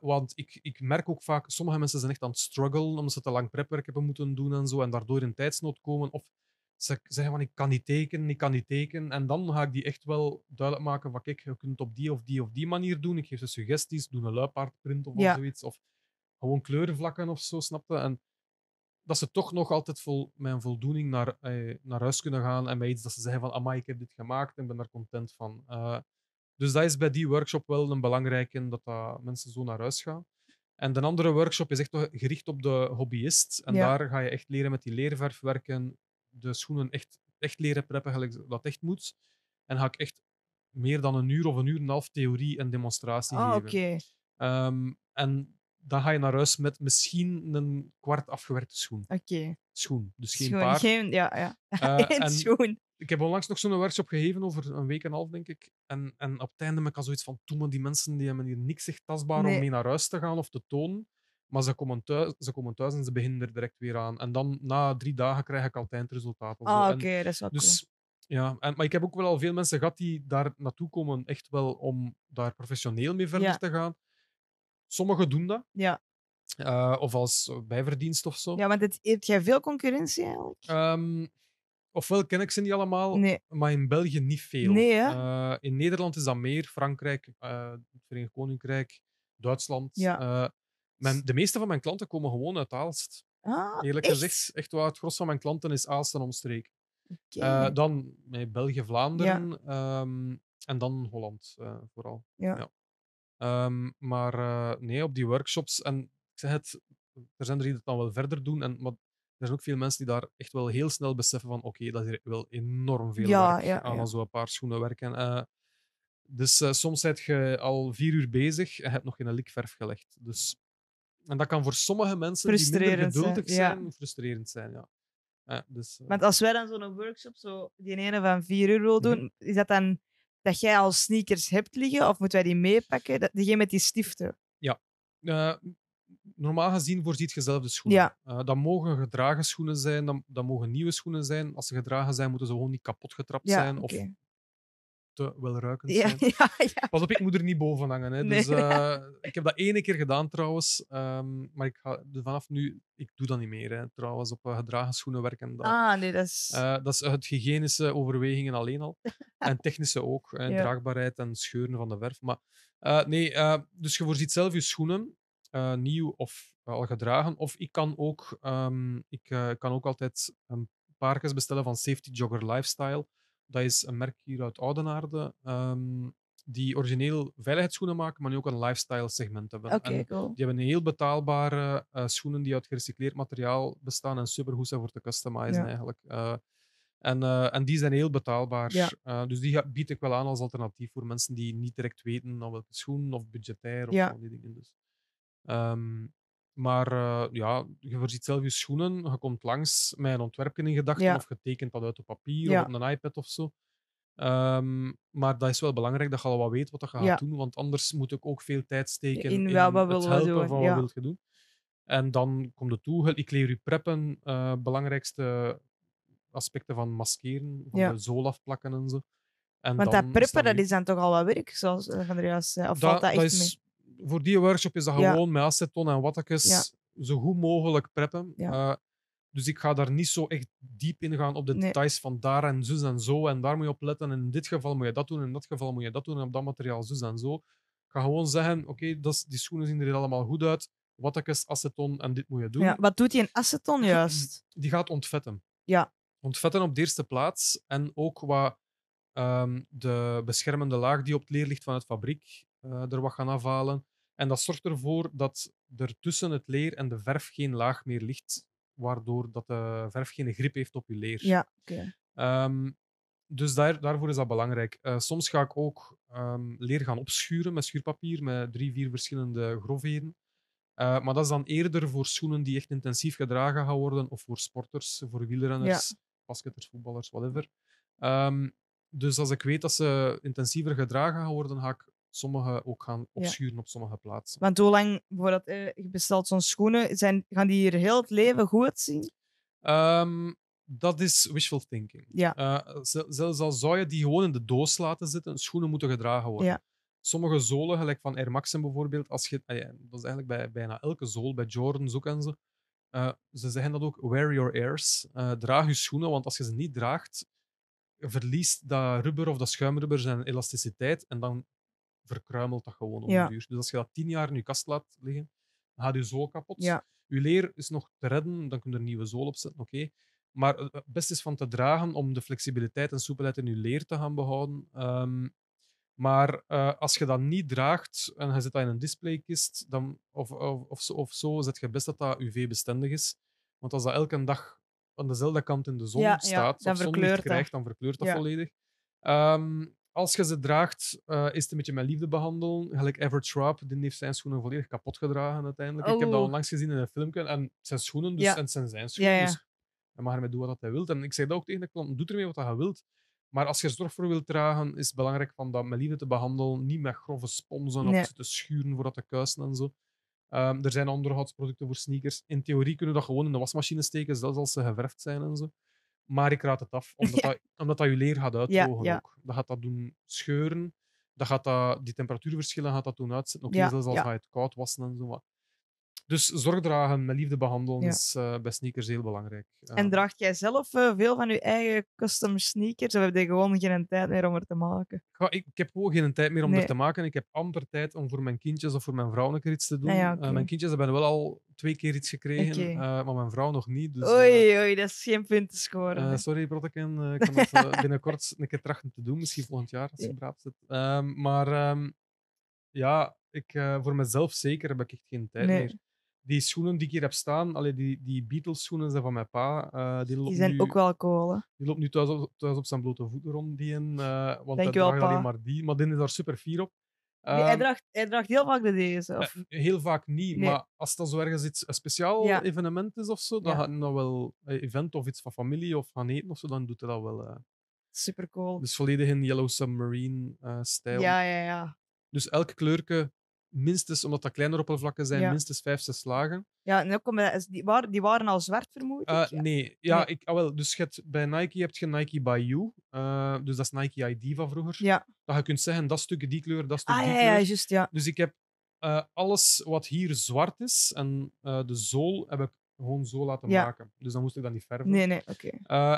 Want ik, ik merk ook vaak, sommige mensen zijn echt aan het strugglen omdat ze te lang prepwerk hebben moeten doen en zo, en daardoor in tijdsnood komen. Of zeggen van, ik kan niet tekenen, ik kan niet tekenen. En dan ga ik die echt wel duidelijk maken van, kijk, je kunt het op die of die of die manier doen. Ik geef ze suggesties, doe een luipaardprint of Ja. zoiets. Of gewoon kleurenvlakken of zo, snapte? En dat ze toch nog altijd vol, met een voldoening naar, eh, naar huis kunnen gaan en bij iets dat ze zeggen van, amai, ik heb dit gemaakt en ben daar content van. Eh, dus dat is bij die workshop wel een belangrijke, dat, dat mensen zo naar huis gaan. En de andere workshop is echt gericht op de hobbyist. En Ja. daar ga je echt leren met die leerverf werken, de schoenen echt, echt leren preppen, gelijk dat echt moet. En ga ik echt meer dan een uur of een uur en een half theorie en demonstratie Ah, geven. oké. Ehm, en dan ga je naar huis met misschien een kwart afgewerkte schoen. Oké. Schoen, dus geen Schoen, paar. geen- ja, ja. Eh, en schoen. ik heb onlangs nog zo'n workshop gegeven over een week en een half, denk ik. En, en op het einde heb ik al zoiets van, toen die mensen die hebben hier niks echt tastbaar Nee. om mee naar huis te gaan of te tonen. Maar ze komen, thuis, ze komen thuis en ze beginnen er direct weer aan. En dan na drie dagen krijg ik altijd het resultaat. of. Ah, oké, dat is wel dus ja, en, maar ik heb ook wel al veel mensen gehad die daar naartoe komen, echt wel om daar professioneel mee verder Ja. te gaan. Sommigen doen dat, cool. Ja. eh, of als bijverdienst of zo. ja, want het, heb jij veel concurrentie eigenlijk? Ehm, ofwel ken ik ze niet allemaal, Nee. maar in België niet veel. Nee? Eh, in Nederland is dat meer, Frankrijk, eh, het Verenigd Koninkrijk, Duitsland. Ja. Mijn, de meeste van mijn klanten komen gewoon uit Aalst. Ah, Eerlijk echt? gezegd, echt waar, het gros van mijn klanten is Aalst en omstreek. Eh, dan met België, Vlaanderen ehm, en dan Holland eh, vooral. Ja. Ehm, maar eh, nee, op die workshops, en ik zeg het, er zijn er die dat dan wel verder doen, en, maar er zijn ook veel mensen die daar echt wel heel snel beseffen van oké, dat is wel enorm veel Ja, werk ja, aan ja. al zo'n paar schoenen werken. Dus soms zit je al vier uur bezig en hebt nog geen likverf gelegd. Dus, en dat kan voor sommige mensen die minder Frustrerend zijn, geduldig ja. zijn, frustrerend zijn. Ja. Ja, dus, eh, Want als wij dan zo'n workshop, zo die ene van 4 euro doen, Mhm. is dat dan dat jij al sneakers hebt liggen of moeten wij die meepakken? Dat, diegene met die stiften. Eh, normaal gezien voorziet je zelf de schoenen. Ja. Eh, dat mogen gedragen schoenen zijn, dat, dat mogen nieuwe schoenen zijn. Als ze gedragen zijn, moeten ze gewoon niet kapot getrapt Ja, zijn oké. of te welruikend zijn. ja, ja. Pas op, ik moet er niet boven hangen. Hè. Nee. Dus, eh, ik heb dat ene keer gedaan trouwens, ehm, maar ik ga dus vanaf nu, ik doe dat niet meer. Hè, trouwens, op eh, gedragen schoenen werken. Dat, Ah, nee, dat is... eh, dat is uit hygiënische overwegingen alleen al. en technische ook. En Ja. draagbaarheid en scheuren van de verf. Maar nee, dus je voorziet zelf je schoenen, nieuw of al gedragen. Of ik kan ook, ehm, ik kan ook altijd een paartjes bestellen van Safety Jogger Lifestyle. Dat is een merk hier uit Oudenaarde. ehm, die origineel veiligheidsschoenen maken, maar nu ook een lifestyle segment hebben. En cool. die hebben een heel betaalbare eh, schoenen die uit gerecycleerd materiaal bestaan en supergoed zijn voor te customizen Ja. eigenlijk. Eh, en, eh, en die zijn heel betaalbaar. Ja. Dus die bied ik wel aan als alternatief voor mensen die niet direct weten welke schoen of budgetair of Ja. al die dingen. Dus. Ehm, maar eh, ja, je voorziet zelf je schoenen, je komt langs met een ontwerpje in gedachten Ja. of je tekent dat uit op papier Ja. of op een iPad of zo. Ehm, maar dat is wel belangrijk dat je al wat weet wat je Ja. gaat doen, want anders moet ik ook veel tijd steken In in, wel, wat het willen we helpen doen, van wat wil je doen. En dan komt het toe, ik leer je preppen, eh, belangrijkste aspecten van maskeren, van de zool afplakken en zo. En Want dat preppen, dat is dan toch al wat werk, zoals eh, Andreas. Of dat, valt dat echt mee? Voor die workshop is dat Ja. gewoon met aceton en wattekes Ja. zo goed mogelijk preppen. Eh, dus ik ga daar niet zo echt diep in gaan op de Nee. details van daar en zus en zo. En daar moet je op letten. En in dit geval moet je dat doen. En in dat geval moet je dat doen. En op dat materiaal zus en zo. Ik ga gewoon zeggen: oké, die schoenen zien er allemaal goed uit. Wattekes, aceton en dit moet je doen. Ja, wat doet hij in aceton juist? Die gaat ontvetten. Ja. Ontvetten op de eerste plaats. En ook wat ehm, de beschermende laag die op het leer ligt van het fabriek eh, er wat gaan afhalen. En dat zorgt ervoor dat er tussen het leer en de verf geen laag meer ligt, waardoor dat de verf geen grip heeft op je leer. Ja, oké. Ehm, dus daar, daarvoor is dat belangrijk. Eh, soms ga ik ook ehm, leer gaan opschuren met schuurpapier, met drie, vier verschillende grofheden. Eh, maar dat is dan eerder voor schoenen die echt intensief gedragen gaan worden, of voor sporters, voor wielrenners. basketters, voetballers, whatever. Ehm, dus als ik weet dat ze intensiever gedragen gaan worden, ga ik sommige ook gaan opschuren op sommige plaatsen. Want hoe lang voordat eh, je bestelt zo'n schoenen, zijn, gaan die hier heel het leven goed zien? Ehm, dat is wishful thinking. Ja. Eh, zel- zelfs al zou je die gewoon in de doos laten zitten, schoenen moeten gedragen worden. Ja. Sommige zolen, gelijk van Air Maxen bijvoorbeeld, als je, ah ja, dat is eigenlijk bij bijna elke zool, bij Jordans ook en zo. eh, ze zeggen dat ook, wear your airs. Draag je schoenen, want als je ze niet draagt, verliest dat rubber of dat schuimrubber zijn elasticiteit en dan verkruimelt dat gewoon op Ja. de duur. Dus als je dat tien jaar in je kast laat liggen, dan gaat je zool kapot. Ja. Je leer is nog te redden, dan kun je er een nieuwe zool op zetten, oké. Maar eh, het beste is van te dragen om de flexibiliteit en soepelheid in je leer te gaan behouden. Ehm, maar eh, als je dat niet draagt en je zet dat in een displaykist, dan, of, of, of, zo, of zo, zet je best dat dat UV-bestendig is. Want als dat elke dag aan dezelfde kant in de zon Ja, staat, dan of zonlicht krijgt, dan verkleurt dat Ja. volledig. Ehm, als je ze draagt, eh, is het een beetje met liefde behandelen. Gelijk Everett Schwab, die heeft zijn schoenen volledig kapot gedragen uiteindelijk. Ik heb dat onlangs gezien in een filmpje. En zijn schoenen, dus, Ja. en het zijn zijn schoenen. Ja, ja. Dus hij mag ermee doen wat hij wil. En ik zeg dat ook tegen de klant, doe ermee wat hij wilt. Maar als je er zorg voor wilt dragen, is het belangrijk van dat met liefde te behandelen. Niet met grove sponsen Nee. of te schuren voordat te kuisen en zo. Ehm, er zijn onderhoudsproducten voor sneakers. In theorie kunnen we dat gewoon in de wasmachine steken, zelfs als ze geverfd zijn en zo. Maar ik raad het af, omdat, Ja. dat, omdat dat je leer gaat uitdrogen ja. ook. Dat gaat dat doen scheuren. Dat gaat dat, die temperatuurverschillen gaat dat doen uitzetten. Oké, zelfs als je het koud wassen en zo. Dus zorg dragen, met liefde behandelen Ja. is eh, bij sneakers heel belangrijk. En Ehm, draagt jij zelf eh, veel van je eigen custom sneakers? Of heb je gewoon geen tijd meer om er te maken? Ja, ik, ik heb gewoon geen tijd meer om Nee. er te maken. Ik heb amper tijd om voor mijn kindjes of voor mijn vrouw een keer iets te doen. Ah ja, Eh, oké. mijn kindjes hebben wel al twee keer iets gekregen, eh, maar mijn vrouw nog niet. Dus, eh, oei, oei, dat is geen punt te scoren. eh, sorry, Brotteken. eh, ik kan dat eh, binnenkort een keer trachten te doen. Misschien volgend jaar, als je braaf zit. Ehm, maar ehm, ja, ik, eh, voor mezelf zeker heb ik echt geen tijd Nee. meer. Die schoenen die ik hier heb staan, allee, die, die Beatles schoenen zijn van mijn pa. eh, die, zijn nu, ook wel cool. hè. die loopt nu thuis op, thuis op zijn blote voeten rond. Die eh, want hij Dankjewel, draagt alleen maar die. Maar die is daar super fier op. Nee, hij, Ehm, draagt, hij draagt heel vaak de deze. Of... eh, heel vaak niet, Nee. maar als dat zo ergens iets, een speciaal Ja. evenement is of zo, dan Ja. gaat hij dat wel, een event of iets van familie of gaan eten of zo, dan doet hij dat wel. Super cool. Dus volledig in Yellow Submarine stijl. Ja, ja, ja. Dus elk kleurke, minstens, omdat dat kleinere oppervlakken zijn, Ja. minstens vijf, zes lagen. Ja, en ook omdat die, waren, die waren al zwart, vermoed Ja. nee, ja, Nee. Ik, ah, wel, dus je bij Nike heb je Nike by You. eh, dus dat is Nike ID van vroeger. Ja. Dat je kunt zeggen, dat stuk die kleur, dat stuk Ah, die ja, kleur. ja, juist, ja. Dus ik heb eh, alles wat hier zwart is en eh, de zool heb ik gewoon zo laten Ja. maken. Dus dan moest ik dat niet verven. Nee, nee, oké.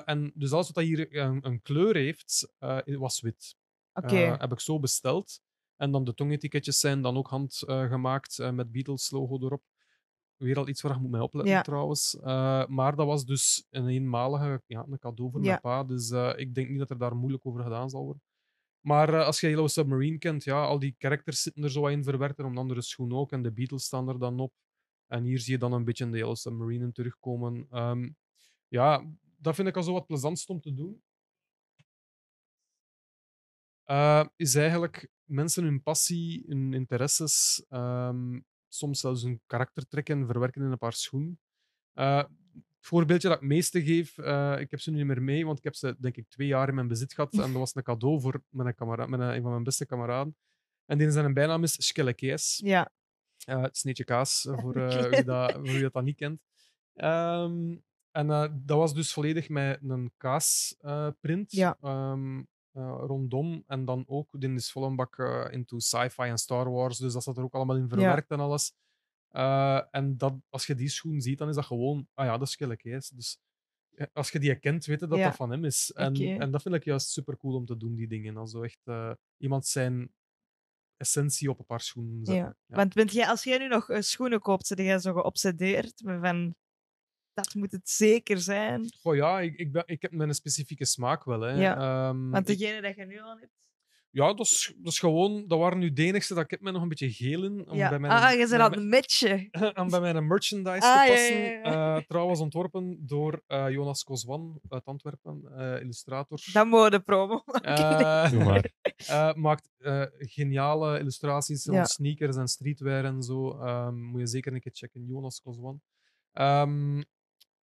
En dus alles wat hier een, een kleur heeft, was wit. Oké. Heb ik zo besteld. En dan de tongetiketjes zijn dan ook handgemaakt eh, met Beatles logo erop. Weer al iets waar je moet mee opletten Ja. trouwens. Eh, maar dat was dus een eenmalige ja, een cadeau voor Ja. mijn pa. Dus eh, ik denk niet dat er daar moeilijk over gedaan zal worden. Maar eh, als je Yellow Submarine kent, ja, al die characters zitten er zo in verwerkt. En onder andere schoen ook. En de Beatles staan er dan op. En hier zie je dan een beetje de Yellow Submarine in terugkomen. Ehm, ja, dat vind ik al zo wat plezantst om te doen. Eh, is eigenlijk mensen hun passie, hun interesses, ehm, soms zelfs hun karakter trekken en verwerken in een paar schoenen. Eh, het voorbeeldje dat ik het meeste geef, eh, ik heb ze nu niet meer mee, want ik heb ze denk ik twee jaar in mijn bezit gehad. En dat was een cadeau voor mijn kamera- mijn, een van mijn beste kameraden. En die zijn bijnaam is Skelekees. Ja. Eh, het sneetje kaas, eh, voor, eh, wie dat, voor wie dat, dat niet kent. Ehm, en eh, dat was dus volledig met een kaasprint Ja. ehm, eh, rondom. En dan ook, dit is vol een bak eh, into sci-fi en Star Wars, dus dat zat er ook allemaal in verwerkt en alles. Eh, en dat, als je die schoen ziet, dan is dat gewoon, ah ja, dat is Skelekees. Dus eh, als je die kent, weet je dat Ja. dat van hem is. En, en dat vind ik juist super cool om te doen, die dingen. Also echt eh, iemand zijn essentie op een paar schoenen zetten. Ja. Want bent jij, als jij nu nog eh, schoenen koopt, zit jij zo geobsedeerd van... Dat moet het zeker zijn. Goh, ja, ik, ik, ben, ik heb mijn specifieke smaak wel. Hè. Ja, Ehm, Want ik- degene dat je nu al hebt... ja, dat is, dat is gewoon... Dat waren nu de enigste dat ik heb met nog een beetje geel in. Om Ja. bij mijn, Ah, je bent aan het matchen. om bij mijn merchandise Ah, te passen. ja, ja. Eh, trouwens ontworpen door eh, Jonas Kozwan uit Antwerpen, eh, illustrator. Dat mode promo. Eh, Doe maar. eh, maakt eh, geniale illustraties Ja. van sneakers en streetwear en zo. Ehm, moet je zeker een keer checken, Jonas Kozwan. Ehm,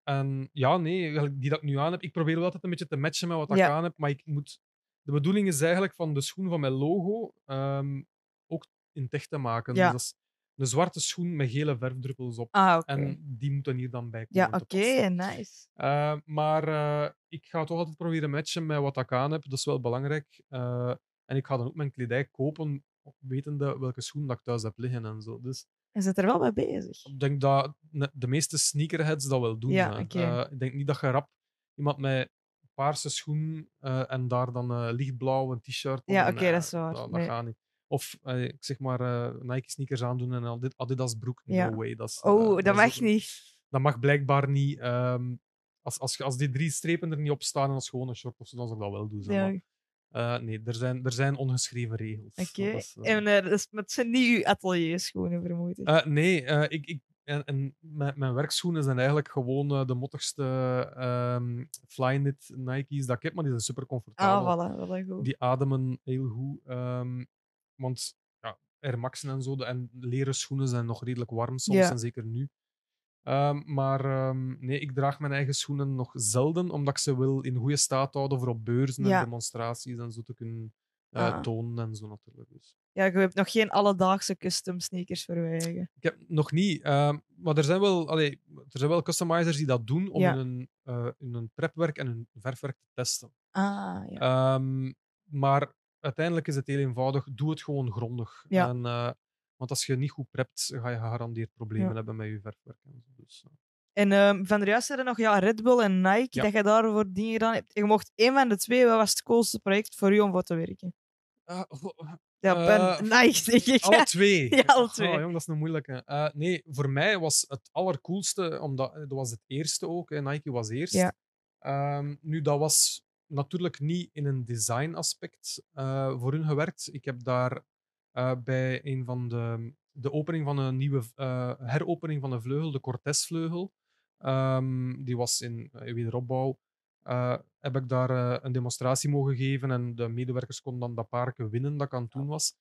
en ja, nee, die dat ik nu aan heb, ik probeer wel altijd een beetje te matchen met wat Ja. ik aan heb, maar ik moet... De bedoeling is eigenlijk van de schoen van mijn logo ehm, ook in tech te maken. Ja. Dus dat is een zwarte schoen met gele verfdruppels op. Ah, oké. En die moeten hier dan bij Ja, komen oké, te passen. nice. Eh, maar eh, ik ga toch altijd proberen matchen met wat ik aan heb. Dat is wel belangrijk. Eh, en ik ga dan ook mijn kledij kopen, wetende welke schoen dat ik thuis heb liggen en zo. Dus Je zit er wel mee bezig. ik denk dat de meeste sneakerheads dat wel doen. Ja. Eh, ik denk niet dat je rap iemand met paarse schoen eh, en daar dan eh, lichtblauw een t-shirt Ja, oké, dat is waar. Dat, gaat niet. Of ik zeg maar Nike sneakers aandoen en Adi- Adidas broek. Ja. No way. Dat is, Oh, dat mag niet. Dat mag blijkbaar niet. ehm, als, als, als die drie strepen er niet op staan en als gewoon een short of zo, dan zou ik dat wel doen. zeg Ja, maar. Oké. Eh, nee, er zijn, er zijn ongeschreven regels. Is, eh, En dat is- het zijn niet uw atelier schoenen, vermoed ik. nee, ik, ik, en, en mijn, mijn werkschoenen zijn eigenlijk gewoon de mottigste ehm Flyknit Nike's dat ik heb, maar die zijn super comfortabel. ah, voilà, voilà, goed. Die ademen heel goed. ehm, want ja, Air Maxen en zo, de, en leren schoenen zijn nog redelijk warm soms, Ja. en zeker nu. Ehm, maar ehm, nee, ik draag mijn eigen schoenen nog zelden, omdat ik ze wil in goede staat houden voor op beurzen Ja. en demonstraties en zo te kunnen Ah. tonen en zo natuurlijk. Dus. Ja, je hebt nog geen alledaagse custom sneakers voor je eigen. Ik heb nog niet, ehm, maar er zijn, wel, allee, er zijn wel customizers die dat doen om Ja. hun, eh, hun prepwerk en hun verfwerk te testen. Ah, ja. Maar uiteindelijk is het heel eenvoudig. Doe het gewoon grondig. Ja. En, eh, want als je niet goed prept, ga je gegarandeerd problemen Ja. hebben met je verfwerk. En zo. Dus, eh, En ehm, van de juist er nog ja, Red Bull en Nike, Ja. dat je daarvoor dingen gedaan hebt. Je mocht één van de twee, wat was het coolste project voor u om voor te werken? Ah, goh, Ja, Eh, ben Nike, denk ik. alle twee. Ja, alle Oh, twee. jong, dat is een moeilijke. Eh, nee, voor mij was het allercoolste, omdat eh, dat was het eerste ook. Hè. Nike was eerst. Ja. Ehm, nu, dat was natuurlijk niet in een design aspect eh, voor hun gewerkt. Ik heb daar eh, bij een van de, de opening van een nieuwe eh, heropening van een vleugel, de Cortez-vleugel, ehm, die was in eh, wederopbouw. heb ik daar een demonstratie mogen geven en de medewerkers konden dan dat parken winnen dat ik aan het doen was.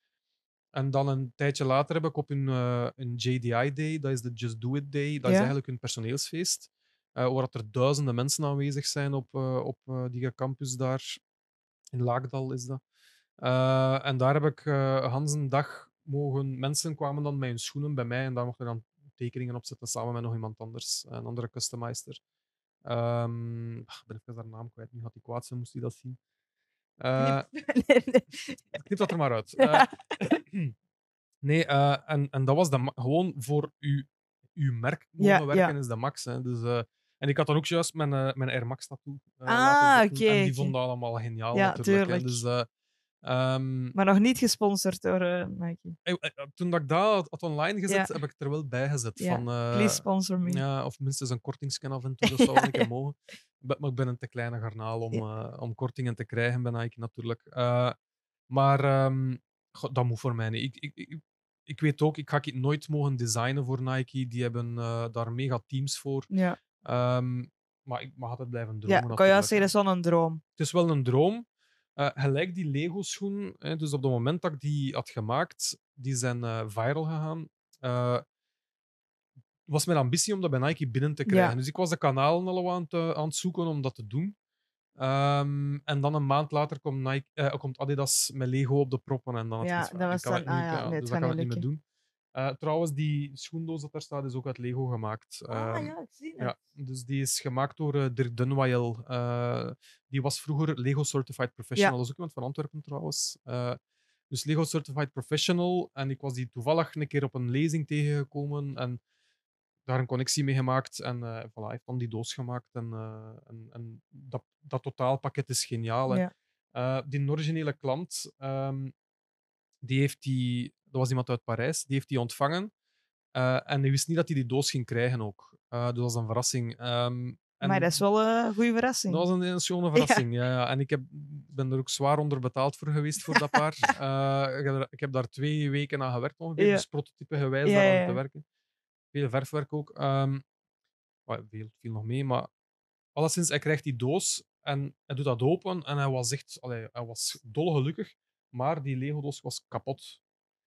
En dan een tijdje later heb ik op een, een JDI Day, dat is de Just Do It Day, dat is eigenlijk een personeelsfeest, eh, waar dat er duizenden mensen aanwezig zijn op, eh, op die campus daar. In Laagdal is dat. Eh, en daar heb ik eh Hans een dag mogen... Mensen kwamen dan met hun schoenen bij mij en daar mochten dan tekeningen op zetten samen met nog iemand anders, een andere customizer. Ehm, ah, ik ben even haar naam kwijt. Nu had hij kwaad zijn, moest hij dat zien. Nee. knip dat er maar uit. Nee, en, en dat was de gewoon voor uw, uw merk mogen Ja, werken ja. is de max. Hè. Dus, en ik had dan ook juist mijn, mijn Air Max tattoo Ah, oké, En die vonden dat allemaal geniaal Ja, natuurlijk. hè. Dus, eh, ehm, Maar nog niet gesponsord door eh, Nike. eh, eh, toen dat ik dat had- online gezet, Ja. heb ik het er wel bij gezet. Ja, Van, Please sponsor me. ja, of minstens een kortingscan af en toe, dat zou wel een keer Ja. mogen. Maar ik ben een te kleine garnaal om, om kortingen te krijgen bij Nike natuurlijk. Maar ehm, goh, dat moet voor mij niet. Ik, ik, ik, ik weet ook, ik ga het nooit mogen designen voor Nike. Die hebben daar mega teams voor. Ja, Ehm, maar ik mag altijd blijven ja dromen. ik kan natuurlijk, zeggen, dat is wel een droom. Het is wel een droom. Eh, gelijk die Lego-schoen, hè, dus op het moment dat ik die had gemaakt, die zijn eh, viral gegaan. Eh, was mijn ambitie om dat bij Nike binnen te krijgen. Ja. Dus ik was de kanalen al aan het, eh, aan het zoeken om dat te doen. Ehm, en dan een maand later komt, Nike, komt Adidas met Lego op de proppen. En dan had Ja, dat ik was kan het dan- niet, ah ja, ja, nee, het dus dat kan ik niet meer doen. Eh, trouwens, die schoendoos dat daar staat, is ook uit Lego gemaakt. ah Ehm, ja, ik zie het. ja, dus die is gemaakt door eh, Dirk Dunwayel. Eh, die was vroeger Lego Certified Professional. Dat is ook iemand van Antwerpen trouwens. Dus Lego Certified Professional. En ik was die toevallig een keer op een lezing tegengekomen. En daar een connectie mee gemaakt. En voilà, hij heeft dan die doos gemaakt. En, en, en dat, dat totaalpakket is geniaal. Ja. Die originele klant, ehm, die heeft die, dat was iemand uit Parijs, die heeft die ontvangen. Eh, en hij wist niet dat hij die doos ging krijgen ook. Eh, dus dat was een verrassing. Ehm, en Maar dat is wel eh, een goede verrassing. dat was een, een schone verrassing. Ja. Ja, En ik heb, ben er ook zwaar onder betaald voor geweest voor dat paar. Eh, ik, heb er- ik heb daar twee weken aan gewerkt ongeveer. Ja. Dus prototype gewijs Ja, ja, ja. te werken. Veel verfwerk ook. Ehm maar veel, viel nog mee, maar alleszins, hij krijgt die doos en hij doet dat open en hij was echt, allee, hij was dolgelukkig, maar die Lego-doos was kapot.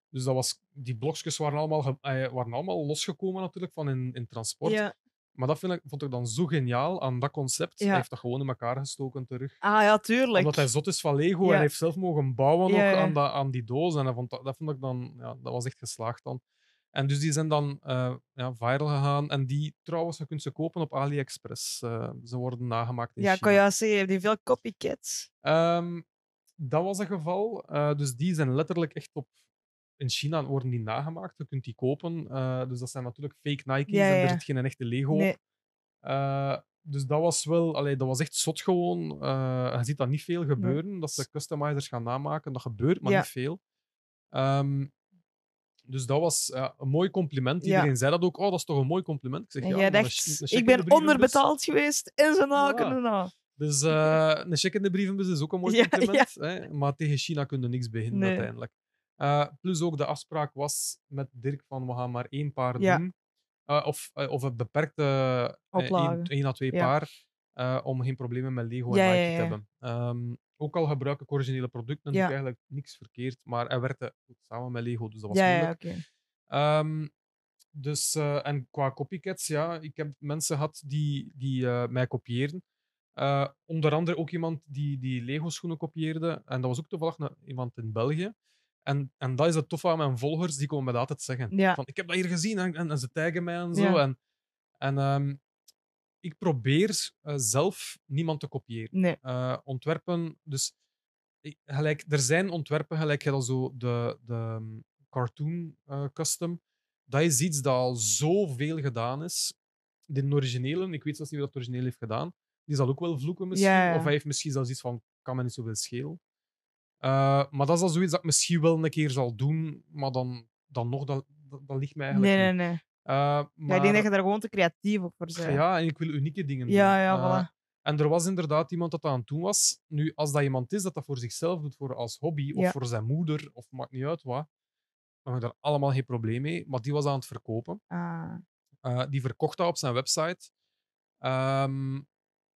Dus dat was, die blokjes waren allemaal, eh, waren allemaal losgekomen natuurlijk van in, in transport. ja. Maar dat vind ik, vond ik dan zo geniaal aan dat concept. Ja. Hij heeft dat gewoon in elkaar gestoken terug. Ah ja, tuurlijk. Omdat hij zot is van Lego Ja. en hij heeft zelf mogen bouwen nog Ja, ja. Aan, dat, aan die doos. En dat vond, dat, dat vond ik dan, ja, dat was echt geslaagd dan. En dus die zijn dan eh, ja, viral gegaan. En die trouwens, je kunt ze kopen op AliExpress. Eh, ze worden nagemaakt in ja, China. kan je zeggen, heeft die veel copycats? Ehm, dat was een geval. Dus die zijn letterlijk echt op. In China worden die nagemaakt. Je kunt die kopen. Eh, dus dat zijn natuurlijk fake Nike's Ja, en er zit geen echte Lego op. Eh, dus dat was wel, allee, dat was echt zot gewoon. Eh, je ziet dat niet veel gebeuren, dat ze customizers gaan namaken. Dat gebeurt, maar Ja. niet veel. Ehm, dus dat was een mooi compliment. Iedereen zei dat ook. Oh, dat is toch een mooi compliment. Ik zeg, En ja, dacht, ik in ben onderbetaald geweest en ze naken Ja. Dus een check in de brievenbus is ook een mooi compliment. Hè? Maar tegen China kun je niks beginnen Nee. uiteindelijk. Eh, plus ook de afspraak was met Dirk van we gaan maar één paar Ja. doen. Eh, of, eh, of een beperkte één, één à twee Ja. paar. om geen problemen met Lego en Nike te hebben. Ehm, ook al gebruik ik originele producten, doe ik eigenlijk niks verkeerd. Maar hij werkte goed samen met Lego, dus dat was Ja, ja, moeilijk. Ehm, dus, en qua copycats, ja, ik heb mensen gehad die, die mij kopieerden. Onder andere ook iemand die, die Lego-schoenen kopieerde. En dat was ook toevallig iemand in België. En, en dat is het toffe aan mijn volgers, die komen me dat altijd zeggen. Ja. Van, ik heb dat hier gezien en, en, en ze taggen mij en zo. Ja. En, en ehm, ik probeer eh, zelf niemand te kopiëren. Nee. Eh, ontwerpen, dus ik- gelijk, er zijn ontwerpen, gelijk je zo de, de um, cartoon eh, custom. Dat is iets dat al zoveel gedaan is. De originele, ik weet zelfs niet wie dat origineel heeft gedaan, die zal ook wel vloeken misschien. Ja, ja. Of hij heeft misschien zelfs iets van, kan me niet zoveel schelen. Eh, maar dat is al zoiets dat ik misschien wel een keer zal doen, maar dan, dan nog, dat, dat, dat ligt mij Nee, eigenlijk nee, niet. nee. Eh, Ja, maar, ik denk dat je daar gewoon te creatief op voor bent. ja, en ik wil unieke dingen doen. ja, ja, Eh, voilà. en er was inderdaad iemand dat dat aan het doen was. Nu, als dat iemand is dat dat voor zichzelf doet, voor als hobby, of Ja. voor zijn moeder, of maakt niet uit wat, dan heb ik daar allemaal geen probleem mee. Maar die was aan het verkopen. Ah, Eh, die verkocht dat op zijn website. Ehm,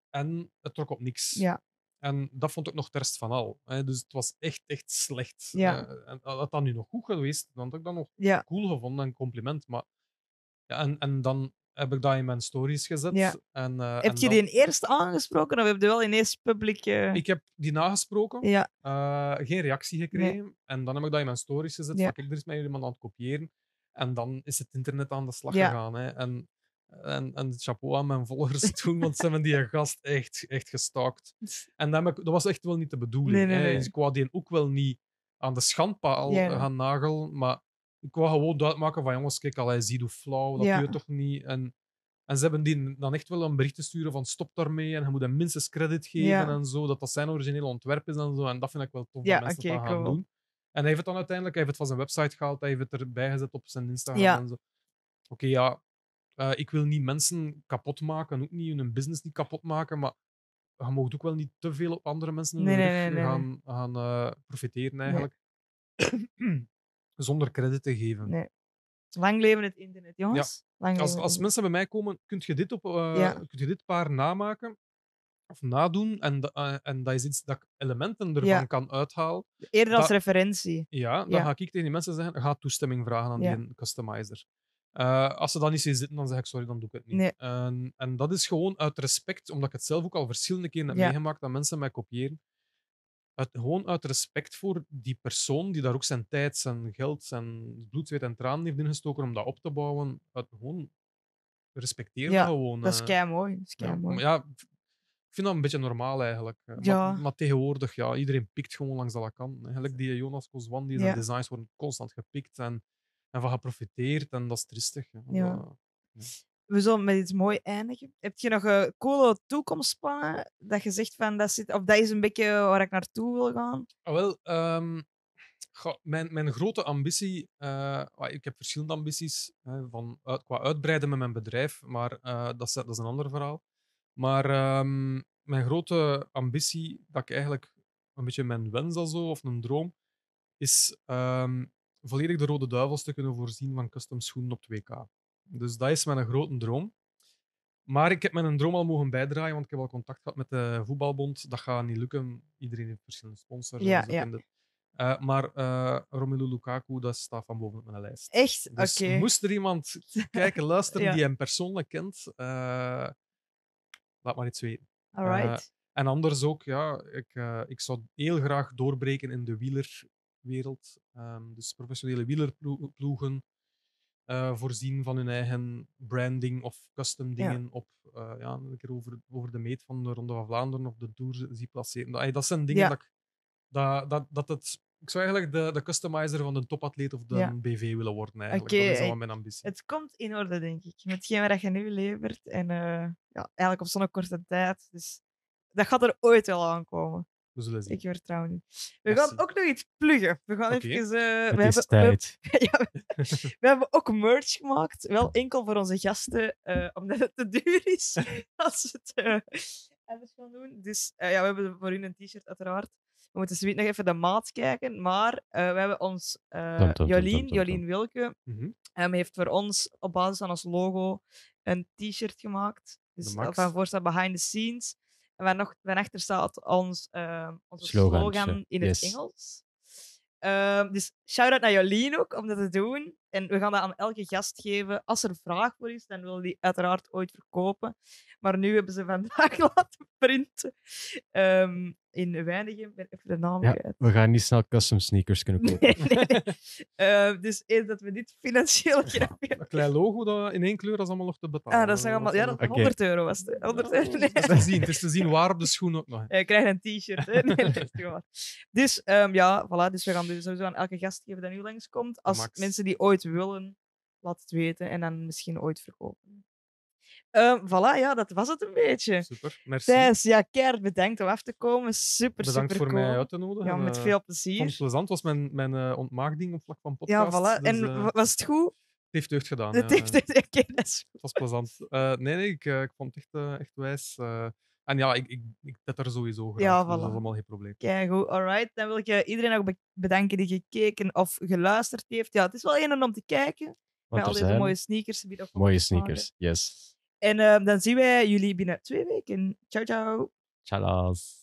en het trok op niks. Ja. En dat vond ik nog terst van al. Hè. Dus het was echt, echt slecht. Ja. Eh, en had dat nu nog goed geweest, dan had ik dat nog ja, cool gevonden, een compliment. Maar, ja, en, en dan heb ik dat in mijn stories gezet. Ja. En, eh, heb en je dan- die eerst aangesproken of heb je wel ineens publiek... eh, Ik heb die nagesproken, Ja, geen reactie gekregen. En dan heb ik dat in mijn stories gezet. Ja. Van, kijk, er is mij iemand aan het kopiëren. En dan is het internet aan de slag Ja. gegaan. Hè. En, en, en chapeau aan mijn volgers toen, want ze hebben die gast echt, echt gestalkt. En dat, dat was echt wel niet de bedoeling. Nee, nee, hè. nee. Dus ik wou die ook wel niet aan de schandpaal Ja. gaan nagelen. Maar ik wou gewoon duidelijk maken van jongens, kijk, al hij ziet hoe flauw, dat Ja. doe je toch niet. En, en ze hebben die dan echt wel een bericht te sturen van stop daarmee en je moet hem minstens credit geven Ja. en zo, dat dat zijn originele ontwerp is en zo. En dat vind ik wel tof Ja, dat mensen oké, dat gaan cool. doen. En hij heeft het dan uiteindelijk, hij heeft het van zijn website gehaald, hij heeft het erbij gezet op zijn Instagram Ja. en zo. Oké, ja, eh, ik wil niet mensen kapot maken, ook niet hun business niet kapot maken, maar je mag ook wel niet te veel op andere mensen Nee, nee, nee, gaan, gaan eh, profiteren eigenlijk. Zonder credit te geven. Nee. lang leven het internet, jongens. Lang Als, als mensen bij mij komen, kun je dit, op, eh, Ja. kunt je dit paar namaken of nadoen. En, en dat is iets dat ik elementen ervan Ja. kan uithalen. Eerder als referentie. Ja, dan Ja. ga ik tegen die mensen zeggen: ga toestemming vragen aan Ja. die customizer. Eh, als ze dat niet zien zitten, dan zeg ik sorry, dan doe ik het niet. Nee. En, en dat is gewoon uit respect, omdat ik het zelf ook al verschillende keren heb Ja. meegemaakt dat mensen mij kopiëren. Uit, gewoon uit respect voor die persoon die daar ook zijn tijd, zijn geld, zijn bloed, zweet en tranen heeft ingestoken om dat op te bouwen. Uit, gewoon respecteer Ja, gewoon. Dat is eh. kei mooi. Dat is kei mooi. ja, ik vind dat een beetje normaal eigenlijk. eh. Ja. Maar, maar tegenwoordig, ja, iedereen pikt gewoon langs dat kan. Eigenlijk die Jonas Kozwan, die zijn designs worden constant gepikt en, en van geprofiteerd. En dat is tristig. Ja. Ja. Dat- We zullen met iets mooi eindigen. Heb je nog een coole toekomstplannen dat je zegt van dat zit, of dat is een beetje waar ik naartoe wil gaan? Ah, wel, ehm, mijn, mijn grote ambitie, eh, ik heb verschillende ambities hè, van uit, qua uitbreiden met mijn bedrijf, maar eh, dat, is, dat is een ander verhaal. Maar ehm, mijn grote ambitie, dat ik eigenlijk een beetje mijn wens al zo, of een droom, is ehm, volledig de Rode Duivels te kunnen voorzien van custom schoenen op 2K. Dus dat is mijn grote droom. Maar ik heb mijn droom al mogen bijdragen, want ik heb al contact gehad met de voetbalbond. Dat gaat niet lukken. Iedereen heeft verschillende sponsors. Ja, zo ja. Eh, maar eh, Romelu Lukaku, dat staat van boven op mijn lijst. Echt? Oké. Dus moest er iemand kijken, luisteren Ja. die hem persoonlijk kent, eh, laat maar iets weten. Alright. En anders ook, ja, ik, ik zou heel graag doorbreken in de wielerwereld. Ehm, dus professionele wielerploegen eh, voorzien van hun eigen branding of custom dingen op eh, ja, een keer over, over de meet van de Ronde van Vlaanderen of de Tour zie placeren. Dat, dat zijn dingen Ja. dat, ik, dat, dat, dat het... Ik zou eigenlijk de, de customizer van de topatleet of de Ja. BV willen worden, eigenlijk. Dat is wel mijn ambitie. Het komt in orde, denk ik. Met hetgeen wat je nu levert. En eh, ja, eigenlijk op zo'n korte tijd. Dus dat gaat er ooit wel aankomen. We zullen zien. Ik vertrouw nu. We Merci. gaan ook nog iets pluggen. We gaan even... eh, Het we, is hebben, we, tijd. ja, we, we hebben ook merch gemaakt. Wel enkel voor onze gasten, eh, omdat het te duur is als we het eh, anders gaan doen. Dus eh, ja, we hebben voor u een t-shirt uiteraard. We moeten zoiets nog even de maat kijken. Maar eh, we hebben ons... eh, Jolien, Jolien tum. Wilke. Hem heeft voor ons op basis van ons logo een t-shirt gemaakt. Dus van voor staat behind the scenes. En waar nog, waarachter staat ons, eh, onze slogan in het. Engels. Ehm, dus shout-out naar Jolien ook om dat te doen. En we gaan dat aan elke gast geven. Als er vraag voor is, dan we die uiteraard ooit verkopen. Maar nu hebben ze vandaag laten printen. Ehm, in Weinigem, ben even de naam Ja, kwijt. we gaan niet snel custom sneakers kunnen kopen. Nee, nee, nee. Ehm, dus eens dat we dit financieel krijgen. Een klein logo dat in één kleur dat is allemaal nog te betalen. Ah, dat is allemaal, ja, dat is Oké. 100 euro was het. hè. 100 euro. Nee. Het is te zien, het is te zien waar op de schoen ook nog. Je krijgt een t-shirt. hè. Nee. Dus ehm, ja, voilà. Dus we gaan dus sowieso aan elke gast geven dat nu langskomt. Als Max. mensen die ooit willen, laat het weten en dan misschien ooit verkopen. Ehm voilà, ja, dat was het een beetje. Super, merci. Thijs, ja, keihard bedankt om af te komen. Super, Bedankt super voor cool. mij uit te nodigen. Ja, met Eh, veel Ik vond het plezier. plezant. Was mijn, mijn eh, ontmaagding op vlak van Ja, podcast. voilà. dus, En eh, wa- was het goed? het heeft deugd gedaan. Het ja. heeft Oké, dat is goed. Het was plezant. Eh, nee, nee, ik, ik vond het echt, echt wijs. eh. en ja, ik, ik, ik zet er sowieso graag. Ja, dus dat voilà. is allemaal geen probleem. Keigoed, alright. Dan wil ik iedereen ook be- bedanken die gekeken of geluisterd heeft. Ja, het is wel een om te kijken. Met Want al er deze zijn mooie sneakers. mooie sneakers. Yes. En ehm, dan zien wij jullie binnen twee weken. Ciao, ciao. Tjallas.